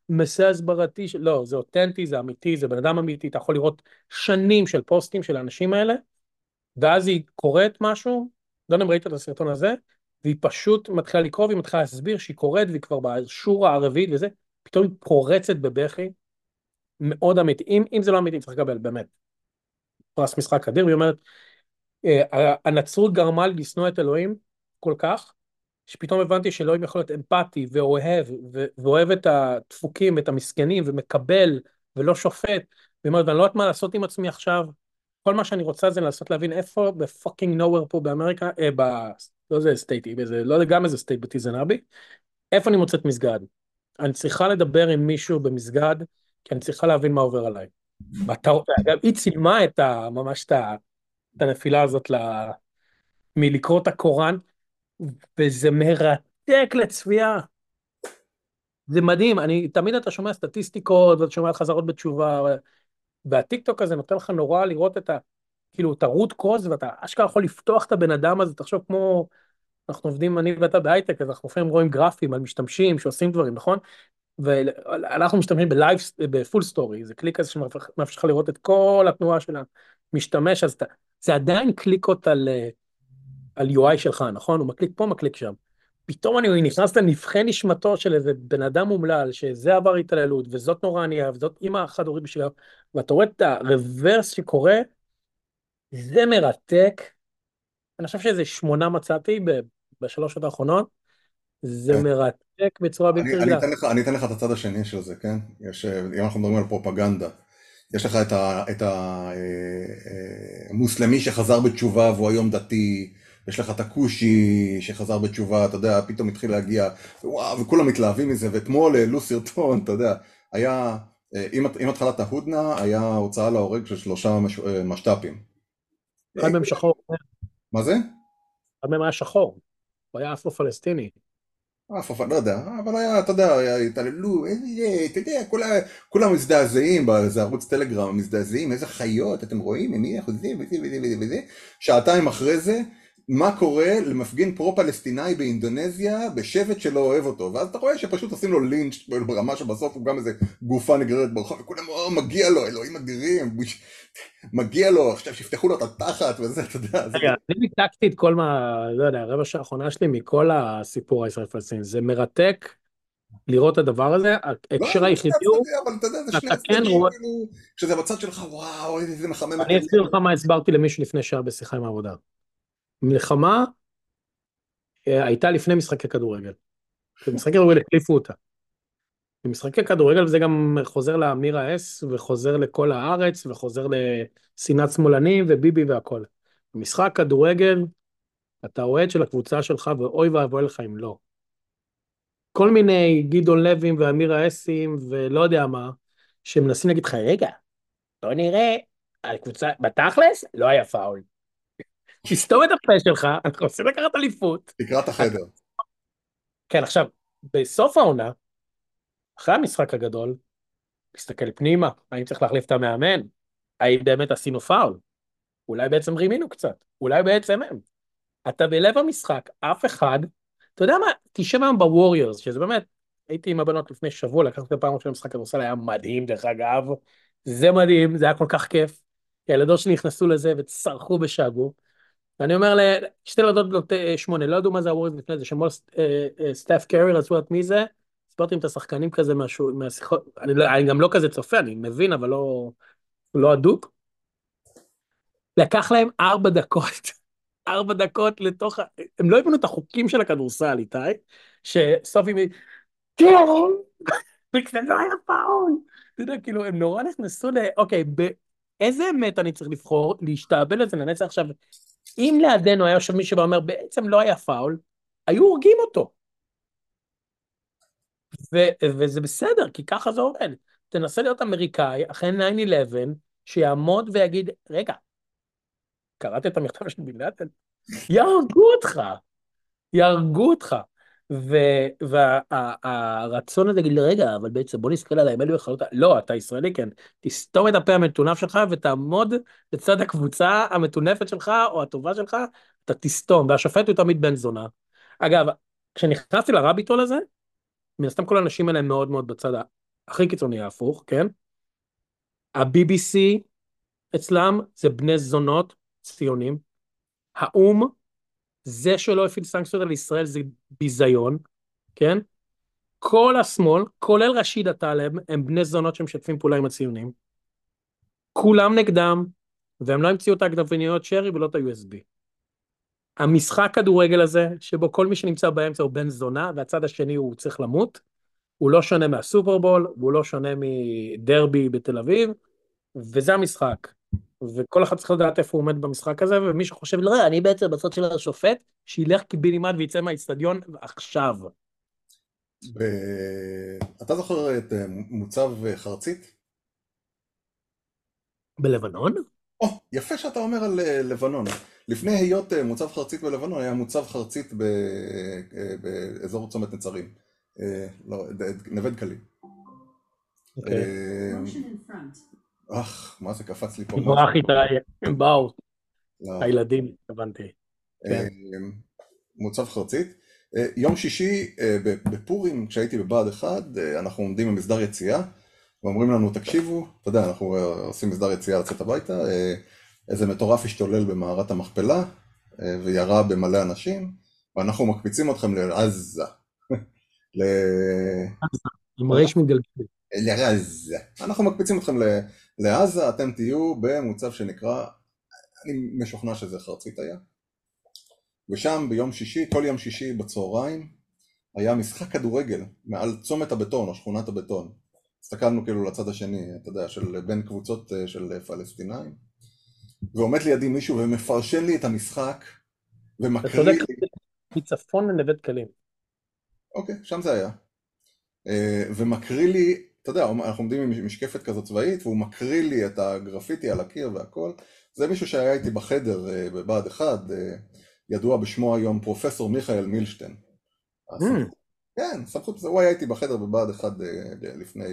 מסע הסברתי. לא, זה אותנטי, זה אמיתי, זה בן אדם אמיתי, אתה יכול לראות שנים של פוסטים של האנשים האלה, ואז היא קוראת משהו, לא יודע אם ראית את הסרטון הזה, והיא פשוט מתחילה לקרוא והיא מתחילה להסביר שהיא קוראת והיא כבר בשורה הרביעית וזה, פתאום היא פורצת בבכי, מאוד אמיתי, אם, אם זה לא אמיתי צריך לקבל, באמת. פרס משחק אדיר, והיא אומרת, אה, הנצרות גרמה לי לשנוא את אלוהים כל כך, שפתאום הבנתי שאלוהים יכול להיות אמפתי ואוהב, ואוהב את הדפוקים, את המסכנים, ומקבל, ולא שופט, ואומרת, ואני לא יודעת מה לעשות עם עצמי עכשיו, כל מה שאני רוצה זה לנסות להבין איפה ב fucking nowhere פה באמריקה, אה, ב... לא זה סטייטי, באיזה, לא גם איזה state בטיזנאבי, איפה אני מוצאת מסגד? אני צריכה לדבר עם מישהו במסגד, כי אני צריכה להבין מה עובר עליי. אגב, היא צילמה את ה... ממש את, ה, את הנפילה הזאת ל... מלקרוא את הקוראן, וזה מרתק לצפייה. זה מדהים, אני, תמיד אתה שומע סטטיסטיקות, ואתה שומע חזרות בתשובה, והטיקטוק הזה נותן לך נורא לראות את ה... כאילו, את הרוט קוז, ואתה אשכרה יכול לפתוח את הבן אדם הזה, תחשוב כמו... אנחנו עובדים, אני ואתה בהייטק, אז אנחנו לפעמים רואים גרפים על משתמשים שעושים דברים, נכון? ואנחנו משתמשים בלייב, ב FullStory, זה קליק כזה שמאפשר לך לראות את כל התנועה של המשתמש, אז אתה, זה עדיין קליקות על, על UI שלך, נכון? הוא מקליק פה, מקליק שם. פתאום אני נכנס לנבחי נשמתו של איזה בן אדם אומלל, שזה עבר התעללות, וזאת נורא ענייה, וזאת אימא חד הורית בשבילה, ואתה רואה את ה reverse שקורה, זה מרתק. אני חושב שאיזה שמונה מצאתי בשלוש שעות האחרונות, זה כן. מרתק בצורה בלתי רגילה. אני אתן לך את הצד השני של זה, כן? יש, אם אנחנו מדברים על פרופגנדה. יש לך את המוסלמי אה, אה, שחזר בתשובה והוא היום דתי, יש לך את הכושי שחזר בתשובה, אתה יודע, פתאום התחיל להגיע, וואו, וכולם מתלהבים מזה, ואתמול העלו סרטון, אתה יודע, היה, אה, עם התחלת ההודנה, היה הוצאה להורג של שלושה משת"פים. אחד מהם שחור. מה זה? אחד מהם היה שחור. הוא היה אפרו-פלסטיני. אף אחד, לא יודע, אבל היה, אתה יודע, התעללו, אתה יודע, כולם מזדעזעים באיזה ערוץ טלגרם, מזדעזעים, איזה חיות, אתם רואים, מי אנחנו זה וזה וזה וזה, שעתיים אחרי זה, מה קורה למפגין פרו-פלסטיני באינדונזיה בשבט שלא אוהב אותו, ואז אתה רואה שפשוט עושים לו לינץ' ברמה שבסוף הוא גם איזה גופה נגררת ברחוב, וכולם, או, מגיע לו, אלוהים אדירים, מגיע לו, עכשיו שיפתחו לו את התחת וזה, אתה יודע. רגע, אני ניתקתי את כל מה, לא יודע, הרבע שעה האחרונה שלי מכל הסיפור הישראל פלסטיני, זה מרתק לראות את הדבר הזה, ההקשר לא, היחידי הוא, אתה כן רואה- כאילו, כשזה בצד שלך, וואו, איזה מחמם אני אסביר לך מה הסברתי למישהו לפני שעה בשיחה עם העבודה. מלחמה אה, הייתה לפני משחקי כדורגל. במשחקי כדורגל החליפו אותה. במשחקי כדורגל וזה גם חוזר לאמיר האס וחוזר לכל הארץ וחוזר לשנאת שמאלנים וביבי והכל. במשחק כדורגל אתה אוהד של הקבוצה שלך ואוי ואבוי לך אם לא. כל מיני גדעון לוים ואמיר האסים ולא יודע מה, שמנסים להגיד לך רגע, בוא נראה, הקבוצה, בתכלס לא היה פאול. תסתום את הפה שלך, אנחנו רוצים לקחת אליפות. תקרת החדר. כן, עכשיו, בסוף העונה, אחרי המשחק הגדול, להסתכל פנימה, האם צריך להחליף את המאמן? האם באמת עשינו פאול? אולי בעצם רימינו קצת, אולי בעצם הם. אתה בלב המשחק, אף אחד, אתה יודע מה, תשב היום בווריורס, שזה באמת, הייתי עם הבנות לפני שבוע, לקחתי את הפעם ראשונה למשחק כדורסל, היה מדהים דרך אגב, זה מדהים, זה היה כל כך כיף. כי הילדות שלי נכנסו לזה וצרחו ושאגו. ואני אומר לשתי ילדות בנות אה, שמונה, לא ידעו מה זה הווריורס לפני זה, שמול אה, אה, סטף קרי, רצו לדעת מי זה, הסברתי עם את השחקנים כזה משהו, מהשיחות, אני, לא, אני גם לא כזה צופה, אני מבין, אבל לא, לא הדוק. לקח להם ארבע דקות, (laughs) ארבע דקות לתוך. הם לא הבינו את החוקים של הכדורסל, איתי, שסופי מ... כן, וכזה (laughs) לא היה פאול. אתה יודע, כאילו, הם נורא נכנסו ל... אוקיי, באיזה אמת אני צריך לבחור, להשתעבד לזה לנצח עכשיו? אם לידינו היה יושב מישהו ואומר, בעצם לא היה פאול, היו הורגים אותו. ו- וזה בסדר, כי ככה זה עובד. תנסה להיות אמריקאי, אחרי 9-11, שיעמוד ויגיד, רגע, קראת את המכתב של בן לאדן? יהרגו אותך, יהרגו אותך. והרצון הזה להגיד, רגע, אבל בעצם בוא נסתכל על האמת בכללותה, לא, אתה ישראלי, כן, תסתום את הפה המטונף שלך ותעמוד לצד הקבוצה המטונפת שלך או הטובה שלך, אתה תסתום, והשופט הוא תמיד בן זונה. אגב, כשנכנסתי לרביטול הזה, מן הסתם כל האנשים האלה הם מאוד מאוד בצד הכי קיצוני ההפוך, כן? ה-BBC אצלם זה בני זונות ציונים. האו"ם, זה שלא הפעיל סנקציות על ישראל זה ביזיון, כן? כל השמאל, כולל רשיד הטלב, הם בני זונות שמשתפים פעולה עם הציונים. כולם נגדם, והם לא המציאו את העגבניות שרי ולא את ה-USB. המשחק כדורגל הזה, שבו כל מי שנמצא באמצע הוא בן זונה, והצד השני הוא צריך למות, הוא לא שונה מהסופרבול, והוא לא שונה מדרבי בתל אביב, וזה המשחק. וכל אחד צריך לדעת איפה הוא עומד במשחק הזה, ומי שחושב, לא, אני בעצם בצד של השופט, שילך קיבינימט ויצא מהאיצטדיון עכשיו. ב... אתה זוכר את אה, מוצב אה, חרצית? בלבנון? או, יפה שאתה אומר על אה, לבנון. לפני היות מוצב חרצית בלבנון, היה מוצב חרצית ב... באזור צומת נצרים. לא, נווה דקלים. אוקיי. אך, מה זה קפץ לי פה? ברח איתה, הם באו, לא. הילדים, התכוונתי. כן. מוצב חרצית. יום שישי בפורים, כשהייתי בבה"ד 1, אנחנו עומדים במסדר יציאה, ואומרים לנו, תקשיבו, אתה יודע, אנחנו עושים מסדר יציאה לצאת הביתה, איזה מטורף השתולל במערת המכפלה, וירה במלא אנשים, ואנחנו מקפיצים אתכם לעזה. (laughs) ל... עם ריש מגלגל. לעזה. אנחנו מקפיצים אתכם לעזה, אתם תהיו במוצב שנקרא, אני משוכנע שזה חרצית היה. ושם ביום שישי, כל יום שישי בצהריים, היה משחק כדורגל מעל צומת הבטון או שכונת הבטון. הסתכלנו כאילו לצד השני, אתה יודע, של בין קבוצות של פלסטינאים. ועומד לידי מישהו ומפרשן לי את המשחק, ומקריא לי... מצפון לנווה דקלים. אוקיי, שם זה היה. ומקריא לי, אתה יודע, אנחנו עומדים עם משקפת כזאת צבאית, והוא מקריא לי את הגרפיטי על הקיר והכל. זה מישהו שהיה איתי בחדר בבה"ד 1, ידוע בשמו היום פרופסור מיכאל מילשטיין. Hmm. כן, סמכות, הוא היה איתי בחדר בבה"ד 1 לפני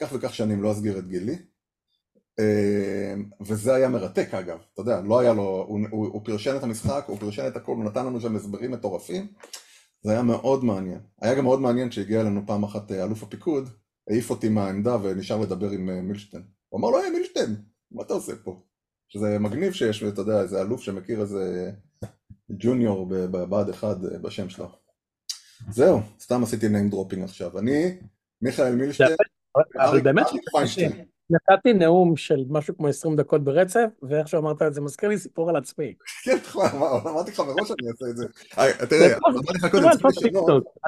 כך וכך שנים, לא אסגיר את גילי. וזה היה מרתק אגב, אתה יודע, לא היה לו, הוא, הוא, הוא פרשן את המשחק, הוא פרשן את הכל, הוא נתן לנו שם הסברים מטורפים, זה היה מאוד מעניין. היה גם מאוד מעניין שהגיע אלינו פעם אחת אלוף הפיקוד, העיף אותי מהעמדה ונשאר לדבר עם מילשטיין. הוא אמר לו, היי מילשטיין, מה אתה עושה פה? שזה מגניב שיש, אתה יודע, איזה אלוף שמכיר איזה ג'וניור בבה"ד 1 בשם שלו. זהו, סתם עשיתי name dropping עכשיו. אני, מיכאל מילשטיין, אבל באמת, נתתי נאום של משהו כמו 20 דקות ברצף, ואיך שאמרת את זה מזכיר לי סיפור על עצמי. כן, (laughs) אמרתי לך מראש שאני אעשה את זה. תראה, אמרתי לך קודם.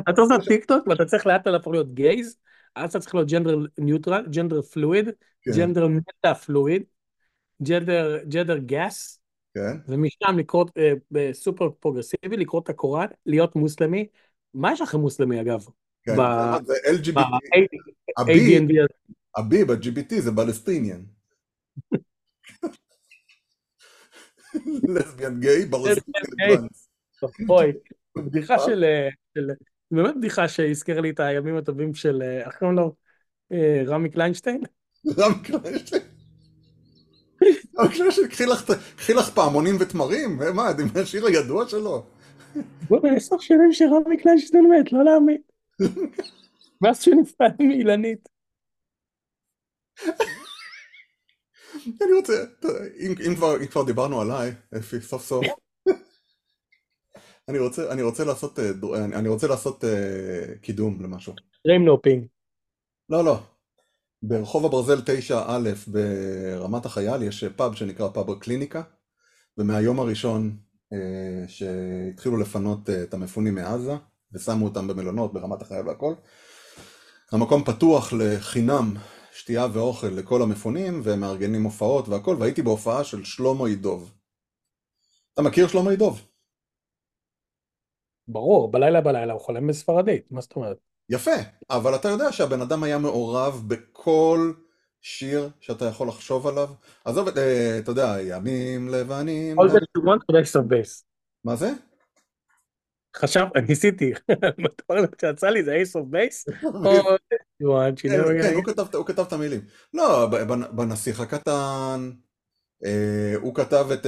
אתה צריך לעשות טיק טוק ואתה צריך לאט להפוך להיות גייז, אז אתה צריך להיות gender neutral, gender fluid, gender meta fluid, gender guess, ומשם לקרוא בסופר פרוגרסיבי, לקרוא את הקוראן, להיות מוסלמי. מה יש לכם מוסלמי אגב? כן, זה LGBT. ה-B ב-LGBT זה Balestinian. (laughs) Lesbian gay, Balestinian. אוי, בדיחה של... באמת בדיחה שהזכיר לי את הימים הטובים של, איך קוראים לו? רמי קליינשטיין? רמי קליינשטיין? רמי קליינשטיין, קחי לך פעמונים ותמרים? מה, זה השיר הידוע שלו? בוא'נה, עשר שנים שרמי קליינשטיין מת, לא להאמין. מאז שנפרד מאילנית. אני רוצה, אם כבר דיברנו עליי, אפי, סוף סוף, אני רוצה, אני רוצה לעשות, אני רוצה לעשות קידום למשהו. name dropping. לא, לא. ברחוב הברזל 9א ברמת החייל יש פאב שנקרא פאב הקליניקה, ומהיום הראשון שהתחילו לפנות את המפונים מעזה, ושמו אותם במלונות ברמת החייל והכל, המקום פתוח לחינם שתייה ואוכל לכל המפונים, והם מארגנים הופעות והכל, והייתי בהופעה של שלמה ידוב. אתה מכיר שלמה ידוב? ברור, בלילה בלילה הוא חולם בספרדית, מה זאת אומרת? יפה, אבל אתה יודע שהבן אדם היה מעורב בכל שיר שאתה יכול לחשוב עליו? עזוב אה, אתה יודע, ימים לבנים... All that you want for the of base. מה זה? חשב, ניסיתי, (laughs) כשיצא לי זה Ace of Base, הוא כתב את המילים. לא, בנסיך הקטן, הוא כתב את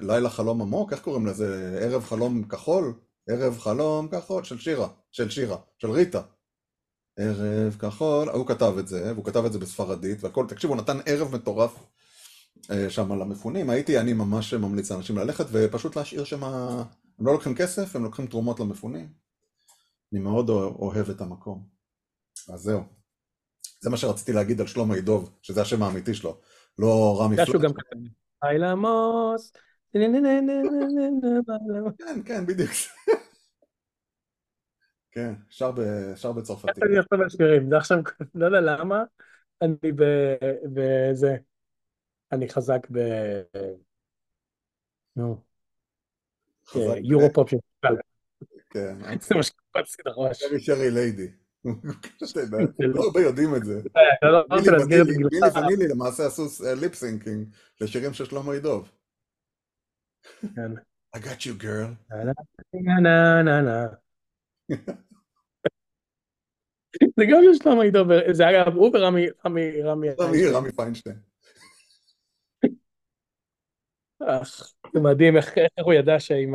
לילה חלום עמוק, איך קוראים לזה? ערב חלום כחול? ערב חלום כחול, של שירה, של שירה, של ריטה. ערב כחול, הוא כתב את זה, והוא כתב את זה בספרדית, והכל, תקשיב, הוא נתן ערב מטורף שם למפונים, הייתי, אני ממש ממליץ לאנשים ללכת ופשוט להשאיר שם הם לא לוקחים כסף, הם לוקחים תרומות למפונים. אני מאוד אוהב את המקום. אז זהו. זה מה שרציתי להגיד על שלמה ידוב, שזה השם האמיתי שלו, לא רמי פלוט. גם כתב. היי למוס. כן, כן, בדיוק. כן, שר בצרפתית. אני עכשיו בשירים, זה עכשיו, לא יודע למה, אני בזה, אני חזק ב... נו. יורו פופ של פסטיבל. כן. (laughs) זה מה שקפצתי לראש. Cheri Cheri Lady. (laughs) לא הרבה יודעים את זה. Milli Vanilli למעשה עשו lip syncing לשירים של שלמה ידוב. I got you girl. (laughs) זה גם של שלמה ידוב, זה אגב הוא ורמי רמי רמי פיינשטיין. זה מדהים איך הוא ידע שעם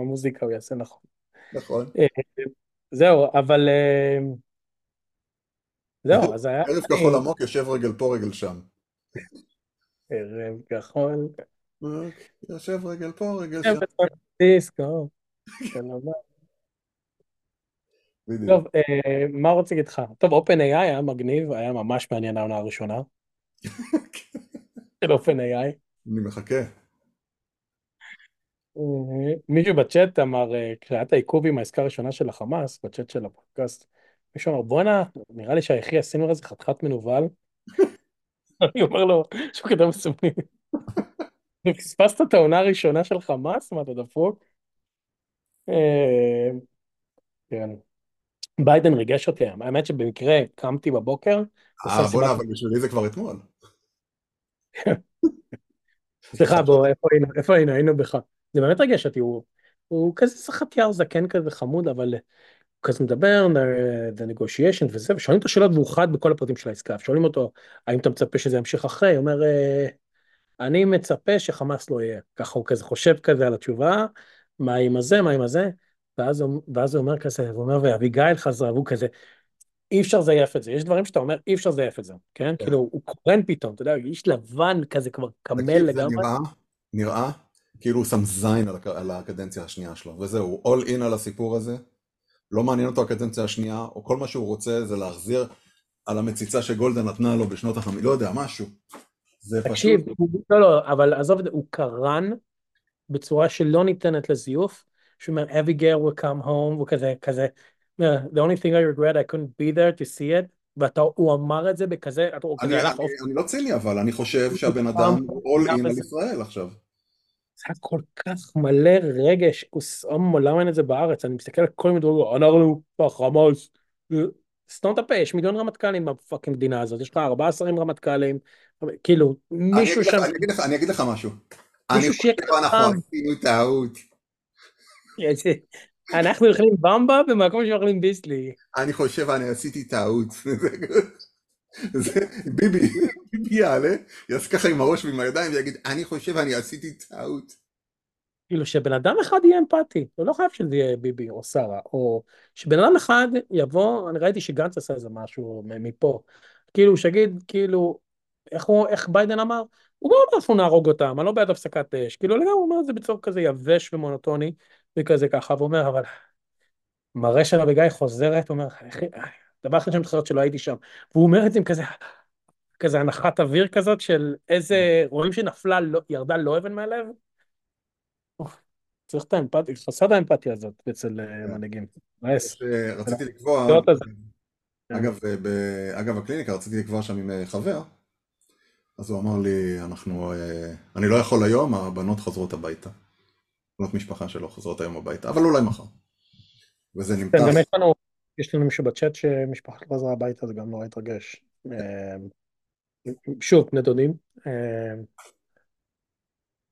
המוזיקה הוא יעשה נכון. נכון. זהו, אבל... זהו, אז היה... ערב כחול עמוק יושב רגל פה רגל שם. ערב כחול. יושב רגל פה רגל שם. דיסקו. (laughs) טוב, מה רוצה להגיד לך? טוב, OpenAI היה מגניב, היה ממש מעניין העונה הראשונה. (laughs) של OpenAI. אני מחכה. מישהו בצ'אט אמר, כשהיה את העיכוב עם העסקה הראשונה של החמאס, בצ'אט של הפודקאסט, מישהו אמר, בואנה, נראה לי שהיחי עשינו איזה חתיכת מנוול. (laughs) אני אומר לו, שהוא כתב מסומנים. פספסת את העונה הראשונה של חמאס? מה, אתה דפוק? כן. ביידן ריגש אותי האמת שבמקרה קמתי בבוקר. אה, בוא'נה, אבל בשבילי זה כבר אתמול. (laughs) סליחה, בוא, איפה היינו? איפה היינו? היינו בך. זה באמת ריגש אותי, הוא הוא כזה סחטייר זקן כזה חמוד, אבל הוא כזה מדבר, the negotiation וזה, ושואלים אותו שאלות והוא חד בכל הפרטים של העסקה, שואלים אותו, האם אתה מצפה שזה ימשיך אחרי? הוא אומר, "אה, אני מצפה שחמאס לא יהיה. ככה הוא כזה חושב כזה על התשובה, מה עם הזה, מה עם הזה, ואז, הוא- ואז הוא אומר כזה, הוא אומר, ואביגיל חזרה, והוא כזה, אי אפשר לזייף את זה, יש דברים שאתה אומר, אי אפשר לזייף את זה, כן? כן. כאילו, הוא קורן פתאום, אתה יודע, איש לבן כזה כבר קמל לגמרי. נראה, נראה כאילו הוא שם זין על, על הקדנציה השנייה שלו, וזהו, all in על הסיפור הזה, לא מעניין אותו הקדנציה השנייה, או כל מה שהוא רוצה זה להחזיר על המציצה שגולדה נתנה לו בשנות החמישים, לא יודע, משהו. זה תקשיב, פשוט, הוא- לא, לא, אבל עזוב את זה, הוא קרן בצורה שלא ניתנת לזיוף, שהוא אומר, אביגיל will come home, וכזה, כזה, the only thing I regret, I couldn't be there to see it, והוא אמר את זה בכזה, אתה- הוא אני, כזה הלך אני, אוף, אני לא ציני אבל, אני חושב שהבן אדם all in על. ישראל עכשיו. זה היה כל כך מלא רגש, כוסאמו, למה אין את זה בארץ? אני מסתכל על כל מיני דברים, אנחנו בחמאס, סתום את הפה, יש מיליון רמטכ"לים ב fucking מדינה הזאת, יש לך ארבעה שרים רמטכ"לים, כאילו, מישהו שם, אני אגיד לך, אני אגיד לך משהו. אני חושב שאנחנו עשינו טעות. אנחנו אוכלים במבה במקום שאוכלים ביסלי. אני חושב אני עשיתי טעות. ביבי, ביבי יעלה, יעשה ככה עם הראש ועם הידיים ויגיד, אני חושב אני עשיתי טעות. כאילו שבן אדם אחד יהיה אמפתי, הוא לא חייב שזה יהיה ביבי או שרה, או שבן אדם אחד יבוא, אני ראיתי שגנץ עשה איזה משהו מפה, כאילו שיגיד, כאילו, איך הוא, איך ביידן אמר? הוא לא אמר אנחנו נהרוג אותם, אני לא בעד הפסקת אש, כאילו לגמרי הוא אומר את זה בצורה כזה יבש ומונוטוני, וכזה ככה, והוא אומר, אבל מראה של אביגיל חוזרת, הוא אומר, "איך- דבר אחר שאני מתחרט שלא הייתי שם, והוא אומר את זה עם כזה, כזה הנחת אוויר כזאת של איזה, רואים שנפלה, לא, ירדה לא אבן מהלב, צריך את האמפתיה, חסר את האמפתיה הזאת אצל אה, כן. מנהיגים. יש, אה, רציתי לקבוע. אגב, אה, אגב הקליניקה רציתי לקבוע שם עם אה, חבר, אז הוא אמר לי, אנחנו, אה, אני לא יכול היום, הבנות חוזרות הביתה. בנות משפחה שלו חוזרות היום הביתה, אבל אולי מחר. וזה כן, נמתח. גם יש לנו, יש לנו מישהו בצ'אט שמשפחת לא חזרה הביתה, זה גם נורא התרגש. אה, שוב, בני דודים. אה,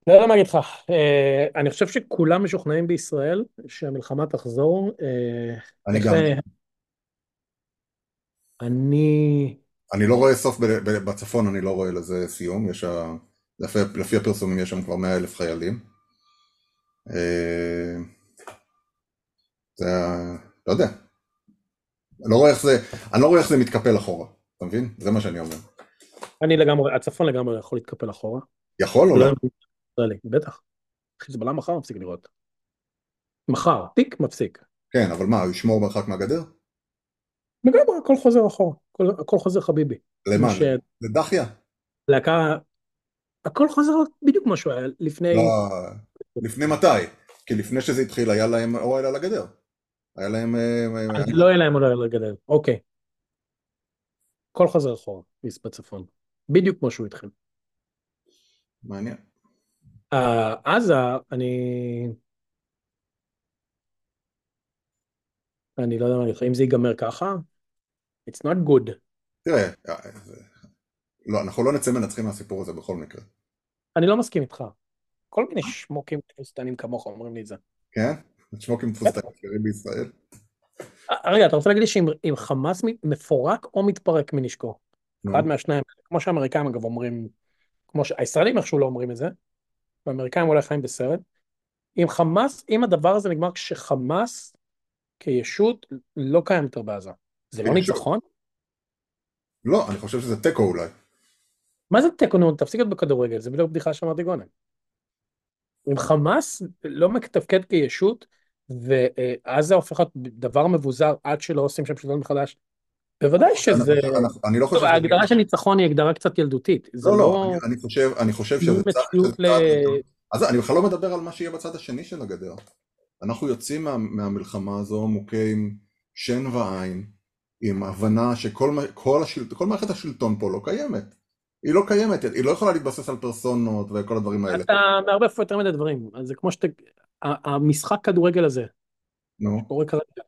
לא יודע מה להגיד לך, אני חושב שכולם משוכנעים בישראל שהמלחמה תחזור. אני גם. אני... אני לא רואה סוף בצפון, אני לא רואה לזה סיום, יש ה... לפי, לפי הפרסומים יש שם כבר 100 אלף חיילים. אה, זה ה... לא יודע. אני לא רואה איך זה, אני לא רואה איך זה מתקפל אחורה, אתה מבין? זה מה שאני אומר. אני לגמרי, הצפון לגמרי יכול להתקפל אחורה. יכול או לא לא? בטח. חיזבאללה מחר מפסיק לראות. מחר, תיק מפסיק. כן, אבל מה, הוא ישמור מרחק מהגדר? לגמרי, הכל חוזר אחורה. הכל, הכל חוזר חביבי. למה? כמו לדחיה? שלהקה... הכל חוזר בדיוק כמו שהוא היה לפני... לא, לפני מתי? כי לפני שזה התחיל היה להם אוהל על הגדר. היה להם... אה, אה, אז לא יהיה להם עולה לגדל. אוקיי. הכל חוזר אחורה, בצפון. בדיוק כמו שהוא התחיל. מעניין. אה, עזה, אני... אני לא יודע מה להגיד לך, אם זה ייגמר ככה, it's not good. תראה, אה, לא, אנחנו לא נצא מנצחים מהסיפור הזה בכל מקרה. אני לא מסכים איתך. כל מיני שמוקים תבוסתנים כמוך אומרים לי את זה. כן? שמוקים תפוסתאים אחרים בישראל. אה, רגע, אתה רוצה להגיד לי שאם אם חמאס מפורק או מתפרק מנשקו? אחד מהשניים, כמו שהאמריקאים אגב אומרים, כמו שהישראלים איכשהו לא אומרים את זה, והאמריקאים אולי חיים בסרט. אם חמאס, אם הדבר הזה נגמר כשחמאס כישות לא קיים יותר בעזה, זה לא? ניצחון? לא, אני חושב שזה תיקו אולי. מה זה תיקו נו? תפסיק להיות בכדורגל, זה בדיוק בדיחה שאמרתי קודם. אם חמאס לא מתפקד כישות, ועזה הופכת דבר מבוזר עד שלא עושים שם שלטון מחדש, בוודאי שזה... אני לא חושב... טוב, ההגדרה של ניצחון היא הגדרה קצת ילדותית. לא, לא, לא... אני- חושב, אני חושב שזה צעד... אז אני בכלל לא מדבר על מה שיהיה בצד השני של הגדר. אנחנו יוצאים מה, מהמלחמה הזו מוכים שן ועין, עם הבנה שכל כל השלט, כל מערכת השלטון פה לא קיימת. היא לא קיימת, היא לא יכולה להתבסס על פרסונות וכל הדברים האלה. אתה מערבב פה יותר מדי דברים. אז זה כמו שאתה... המשחק כדורגל הזה, נו, קורה כרגע,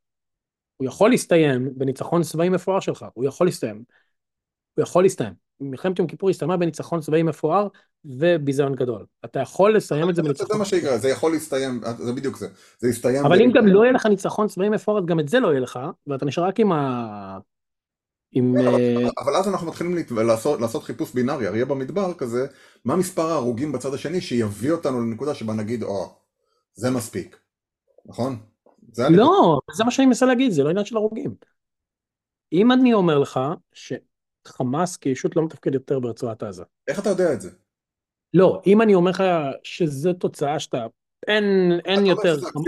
הוא יכול להסתיים בניצחון צבאי מפואר שלך, הוא יכול להסתיים. הוא יכול להסתיים. מלחמת יום כיפור הסתיימה בניצחון צבאי מפואר וביזיון גדול. אתה יכול לסיים את זה בניצחון... זה מה שיקרה, זה יכול להסתיים, זה בדיוק זה. זה יסתיים... אבל אם גם לא יהיה לך ניצחון צבאי מפואר, גם את זה לא יהיה לך, ואתה נשאר רק עם ה... עם... כן, אבל אז אנחנו מתחילים לעשות חיפוש בינארי, אריה במדבר כזה, מה מספר ההרוגים בצד השני שיביא אותנו לנקודה שבה נגיד, או, זה מספיק, נכון? לא, זה מה שאני מנסה להגיד, זה לא עניין של הרוגים. אם אני אומר לך שחמאס כישות לא מתפקד יותר ברצועת עזה. איך אתה יודע את זה? לא, אם אני אומר לך שזו תוצאה שאתה, אין, אין יותר חמאס.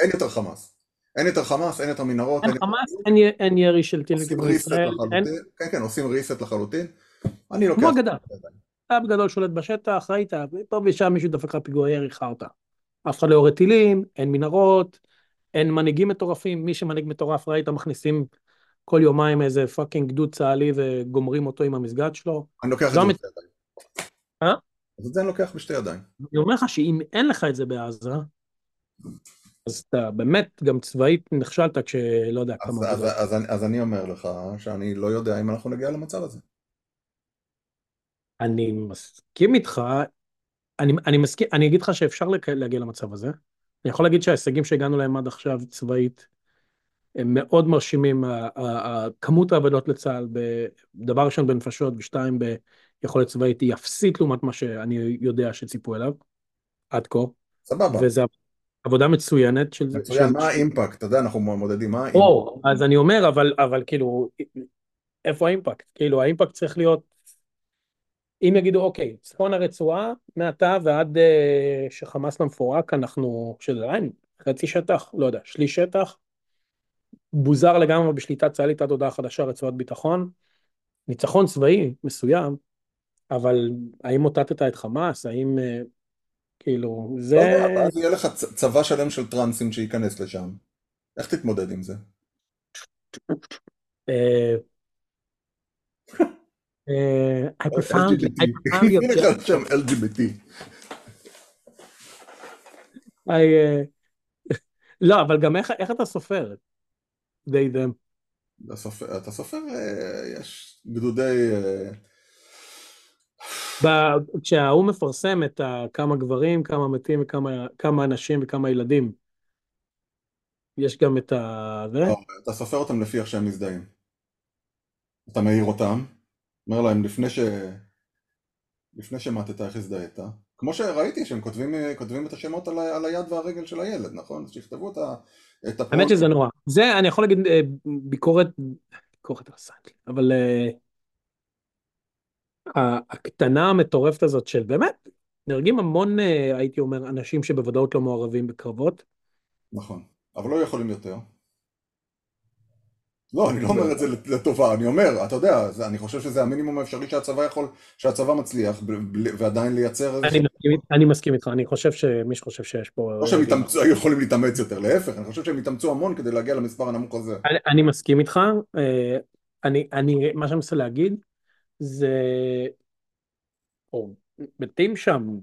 אין יותר חמאס. אין יותר חמאס, אין יותר מנהרות. אין חמאס, אין ירי של טילים לכיוון ישראל. כן, כן, עושים reset לחלוטין. אני לוקח... כמו הגדה. בגדול שולט בשטח, ראית, פה ושם מישהו דפק לך פיגוע ירי חרטא. אף אחד לא יורד טילים, אין מנהרות, אין מנהיגים מטורפים, מי שמנהיג מטורף ראית מכניסים כל יומיים איזה fucking גדוד צה"לי וגומרים אותו עם המסגד שלו. אני לוקח את זה בשתי ידיים. אה? אז את זה אני לוקח בשתי ידיים. אני אומר לך שאם אין לך את זה בעזה, אז אתה באמת גם צבאית נכשלת כשלא יודע כמה... אז, אז, אז, אז אני אומר לך שאני לא יודע אם אנחנו נגיע למצב הזה. אני מסכים איתך, אני, אני מסכים, אני אגיד לך שאפשר להגיע למצב הזה. אני יכול להגיד שההישגים שהגענו להם עד עכשיו צבאית הם מאוד מרשימים, כמות העבודות לצה"ל, דבר ראשון בנפשות ושתיים ביכולת צבאית היא אפסית לעומת מה שאני יודע שציפו אליו, עד כה. סבבה. וזה עבודה מצוינת של... מצוין, של... מה האימפקט? אתה יודע, אנחנו מודדים מה האימפקט. או, אז אני אומר, אבל, אבל כאילו, איפה האימפקט? כאילו, האימפקט צריך להיות, אם יגידו, אוקיי, צפון הרצועה, מעתה ועד uh, שחמאס לא מפורק, אנחנו, שזה אין, חצי שטח, לא יודע, שליש שטח, בוזר לגמרי בשליטה צה"לית עד הודעה חדשה, רצועת ביטחון, ניצחון צבאי מסוים, אבל האם מוטטת את חמאס? האם... Uh, כאילו, זה... לא יודע, אז יהיה לך צבא שלם של טרנסים שייכנס לשם. איך תתמודד עם זה? אה, אה, I LGBT. (laughs) אה, (laughs) לא, אבל גם איך אתה סופר? די דם. אתה סופר, יש גדודי... כשההוא מפרסם את כמה גברים, כמה מתים, כמה אנשים וכמה ילדים, יש גם את ה... לא, אתה סופר אותם לפי איך שהם מזדהים. אתה מעיר אותם, אומר להם לפני ש... לפני שמטת איך הזדהית, כמו שראיתי שהם כותבים, כותבים את השמות על. על היד והרגל של הילד, נכון? אז שיכתבו את ה... את הפרוט... האמת שזה נורא. זה, אני יכול להגיד אה, ביקורת, ביקורת על אבל... אה, הקטנה המטורפת הזאת של באמת, נהרגים המון, אה, הייתי אומר, אנשים שבוודאות לא מעורבים בקרבות. נכון, אבל לא יכולים יותר. לא, אני לא אומר את זה לטובה, אני אומר, אתה יודע, אני חושב שזה המינימום האפשרי שהצבא יכול, שהצבא מצליח, ועדיין לייצר איזה... אני מסכים איתך, אני חושב שמי שחושב שיש פה... לא שהם יכולים להתאמץ יותר, להפך, אני חושב שהם יתאמצו המון כדי להגיע למספר הנמוך הזה. אני מסכים איתך, אה, אני, מה שאני מנסה להגיד, זה, מתים שם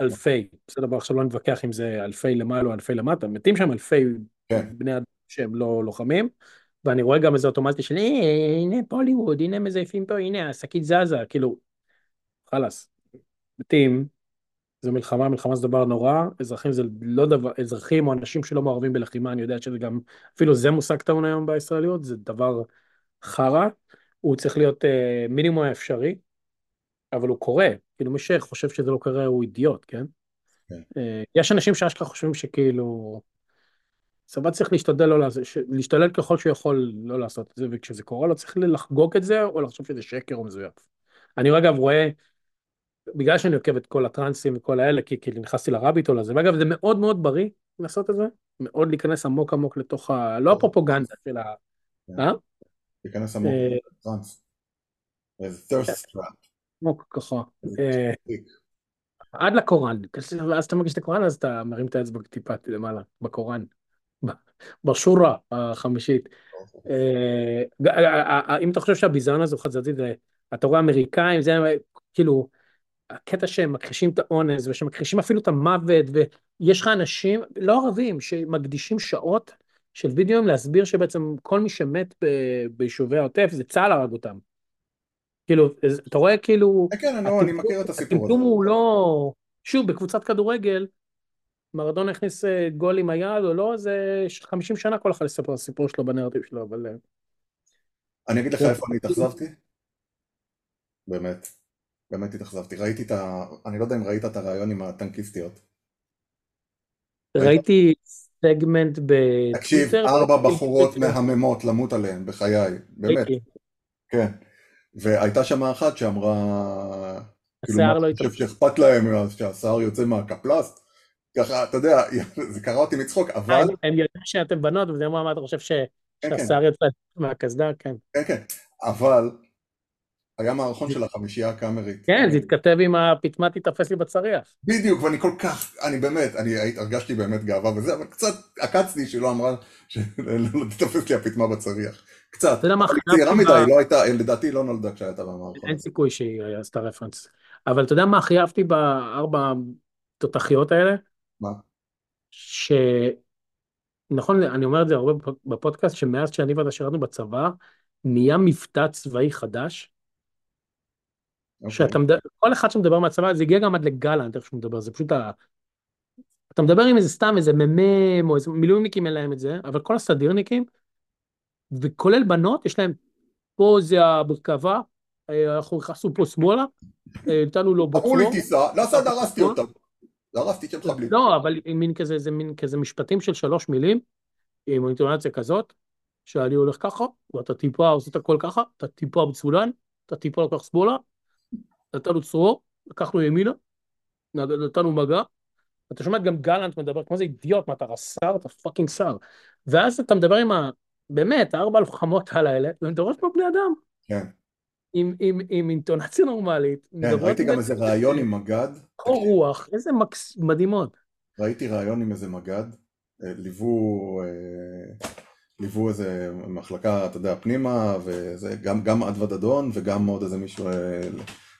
אלפי, בסדר, עכשיו לא נתווכח אם זה אלפי למעלה או אלפי למטה, מתים שם אלפי כן. בני אדם שהם לא לוחמים, ואני רואה גם איזה אוטומטי של אה, הנה פוליווד, הנה מזייפים פה, הנה השקית זזה, כאילו, חלאס, מתים, זה מלחמה, מלחמה זה דבר נורא, אזרחים זה לא דבר, אזרחים או אנשים שלא מעורבים בלחימה, אני יודע שזה גם, אפילו זה מושג טעון היום בישראליות, זה דבר חרא, הוא צריך להיות אה, מינימום האפשרי, אבל הוא קורה, כאילו מי שחושב שזה לא קורה הוא אידיוט, כן? כן. אה, יש אנשים שאשכרה חושבים שכאילו, צבא צריך להשתדל לא לעשות, להשתדל ככל שהוא יכול לא לעשות את זה, וכשזה קורה לא צריך לחגוג את זה, או לחשוב שזה שקר או מזויף. אני אגב רואה, בגלל שאני עוקב את כל הטרנסים וכל האלה, כי, כי נכנסתי לרביטול הזה, ואגב זה מאוד מאוד בריא לעשות את זה, מאוד להיכנס עמוק עמוק לתוך ה... לא הפרופוגנדה של ה... כן. אה? להיכנס עמוק, טראנס. thirst trap. עמוק ככה. אה, עד לקוראן, ואז אתה מגיש את הקוראן אז אתה מרים את האצבע טיפה למעלה, בקוראן, בשורה החמישית. אה, אה, אם אתה חושב שהביזיון הזה הוא צדדי, אתה רואה אמריקאים, זה כאילו, הקטע שהם מכחישים את האונס ושמכחישים אפילו את המוות, ויש לך אנשים, לא ערבים, שמקדישים שעות של וידאוים להסביר שבעצם כל מי שמת ביישובי העוטף זה צה"ל הרג אותם. כאילו, אתה רואה כאילו... כן, כן, אני מכיר את הסיפור הזה. הטמטום הוא לא... שוב, בקבוצת כדורגל, מרדונה הכניס אה, גול עם היד או לא, זה 50 שנה כל אחד לספר את הסיפור שלו בנרטיב שלו, אבל... אה, אני אגיד לך איפה אני התאכזבתי? באמת, באמת התאכזבתי. ראיתי את ה... אני לא יודע אם ראית את הרעיון עם הטנקיסטיות. ראיתי סגמנט בטוויטר. תקשיב, ארבע בחורות מהממות למות עליהן, בחיי, באמת. כן. והייתה שם אחת שאמרה... כאילו, השיער לא התאפק. שאכפת להם שהשיער יוצא מהקפלסט. ככה, אתה יודע, (laughs) זה קרה אותי מצחוק, אבל... הם יודעים שאתם בנות, וזה מה אתה חושב כן, כן. שהשיער יוצא מהקסדה? כן. כן, כן, אבל היה מערכון של החמישייה הקאמרית. כן, זה התכתב עם הפטמה תתאפס לי בצריח. בדיוק, ואני כל כך, אני באמת, אני הרגשתי באמת גאווה וזה, אבל קצת עקצתי שלא אמרה, שלא תתאפס לי הפטמה בצריח. קצת. אתה יודע מה, צעירה מדי, לא הייתה, לדעתי לא נולדה כשהייתה במערכון. אין סיכוי שהיא עשתה רפרנס. אבל אתה יודע מה הכי אהבתי בארבע תותחיות האלה? מה? ש... נכון, אני אומר את זה הרבה בפודקאסט, שמאז שאני ואתה שירתנו בצבא, נהיה מבטא צבאי חדש. Okay. שאתה אוקיי. מדבר, כל אחד שמדבר מהצבא, זה הגיע גם עד לגלנט, איך שהוא מדבר, זה פשוט ה... אתה מדבר עם איזה סתם איזה מ"מ או איזה מילואימניקים אין להם את זה, אבל כל הסדירניקים, וכולל בנות, יש להם, פה זה המרכבה, אה, אנחנו נכנסנו פה שמאלה, אה, נתנו לו צרור. אמרו לי טיסה, לא עשה דרסתי אותם. דרסתי את מחבלים. לא, אבל מין כזה, זה מין כזה משפטים של שלוש מילים, עם אינטונציה כזאת, שאני הולך ככה, ואתה טיפה עושה את הכל ככה, אתה טיפה מצולן, אתה טיפה לוקח שמאלה, נתנו צרור, לקחנו ימינה, נתנו מגע, אתה שומע גם גלנט מדבר כמו איזה אידיוט, מה אתה רס"ר, אתה fucking שר. ואז אתה מדבר עם ה... באמת, הארבע הלוחמות האלה, והן מדברות כמו בני אדם. כן. עם, עם, עם אינטונציה נורמלית. כן, ראיתי גם איזה ראיון עם מג"ד. קור רוח, איזה מקס... מדהימות. ראיתי ראיון עם איזה מג"ד, אה, ליוו, אה, ליוו איזה מחלקה, אתה יודע, פנימה, וזה, גם, גם עד ודדון וגם עוד איזה מישהו אה,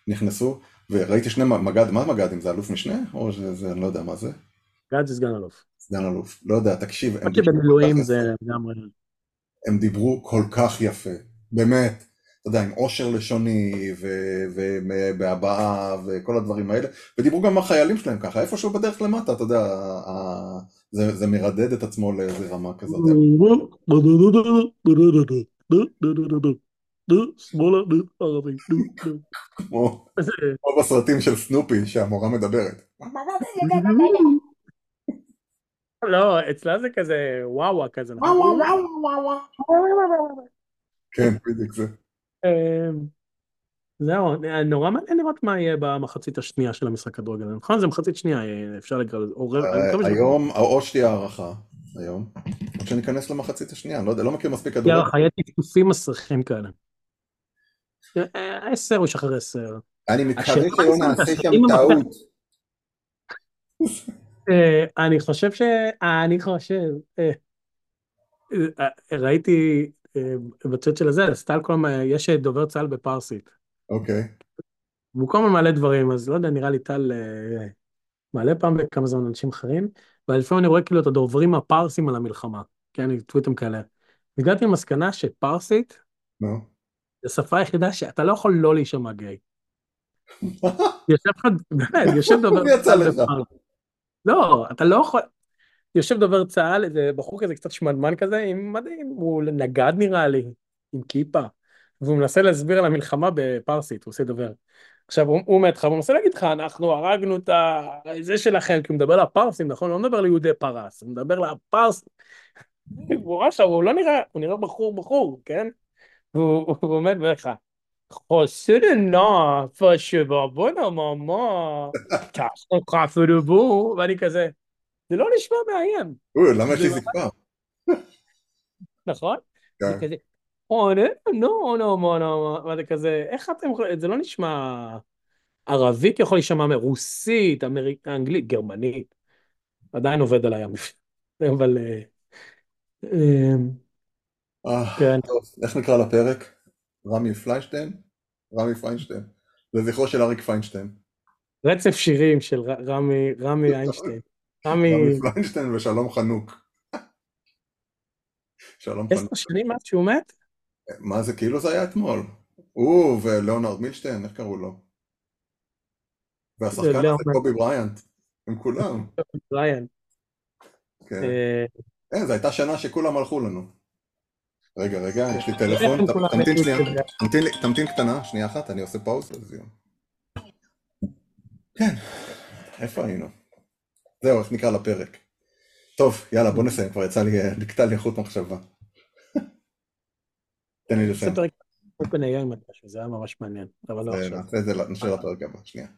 נכנסו, וראיתי שני מג"ד, מה מג"דים? זה אלוף משנה? או שזה, אני לא יודע מה זה. מג"ד זה סגן אלוף. סגן אלוף, לא יודע, תקשיב. רק שבמילואים זה לגמרי... הם דיברו כל כך יפה, באמת. אתה יודע, עם עושר לשוני ובהבעה וכל הדברים האלה, ודיברו גם החיילים שלהם ככה, איפשהו בדרך למטה, אתה יודע, זה, זה מרדד את עצמו לאיזה רמה כזאת. שמאלה, ערבי, כמו בסרטים של סנופי שהמורה מדברת. לא, אצלה זה כזה וואווה כזה. כן, בדיוק זה. זהו, נורא מעניין לראות מה יהיה במחצית השנייה של המשחק כדורגל, נכון? זה מחצית שנייה, אפשר לקרוא לזה. היום, או שתהיה הערכה, היום, או שניכנס למחצית השנייה, לא יודע, לא מכיר מספיק כדורגל. יהיה טפטופים מסריחים כאלה. עשר הוא ישחרר עשר. אני מקווה שלא נעשה שם טעות. אני חושב ש... אני חושב... ראיתי בצד של הזה, סטלקום, יש דובר צה"ל בפרסית. אוקיי. והוא כל הזמן מעלה דברים, אז לא יודע, נראה לי טל מעלה פעם בכמה זמן אנשים אחרים, ולפעמים אני רואה כאילו את הדוברים הפרסים על המלחמה, כן, טוויטים כאלה. הגעתי למסקנה שפרסית, נו. זו השפה היחידה שאתה לא יכול לא להישמע גיי. (laughs) יושב לך, באמת, יושב (laughs) דובר צה"ל בפרסית. לא, אתה לא יכול, יושב דובר צה"ל, איזה בחור כזה קצת שמנמן כזה, עם מדהים, הוא נגד נראה לי, עם כיפה, והוא מנסה להסביר על המלחמה בפרסית, הוא עושה דובר. עכשיו הוא אומר לך, הוא מנסה להגיד לך, אנחנו הרגנו את זה שלכם, כי הוא מדבר לפרסים, נכון? הוא לא מדבר ליהודי פרס, הוא מדבר לפרס. הוא רואה עכשיו, הוא לא נראה, הוא נראה בחור בחור, כן? והוא עומד ואומר חוסר נא, פשבבונה מאמה, ככה כפרבו, ואני כזה, זה לא נשמע מאיים. למה יש לי זקפה? (laughs) נכון? זה כזה, או נו, נו, נו, נו, וזה כזה, איך אתם יכולים, זה לא נשמע ערבית יכול להישמע מרוסית, אנגלית, גרמנית. עדיין עובד עליי (laughs) אבל... כן. איך נקרא לפרק? רמי פליינשטיין? רמי פיינשטיין. לזכרו של אריק פיינשטיין. רצף שירים של רמי איינשטיין. רמי פיינשטיין ושלום חנוק. (laughs) שלום חנוק. עשר שנים מאז שהוא מת? מה זה כאילו זה היה אתמול. הוא ולאונרד מילשטיין, איך קראו לו? והשחקן הזה, קובי בריאנט, הם כולם. (laughs) קובי בריאנט. כן. אה, זו הייתה שנה שכולם הלכו לנו. רגע, רגע, יש לי טלפון, תמתין שנייה, תמתין קטנה, שנייה אחת, אני עושה פאוס. כן, איפה היינו? זהו, איך נקרא לפרק. טוב, יאללה, בוא נסיים, כבר יצא לי, נקטע לי חוט מחשבה. (laughs) תן לי לסיים. זה פרק היה ממש מעניין, אבל לא עכשיו. נעשה את זה, נשאר לפרק הבא, שנייה.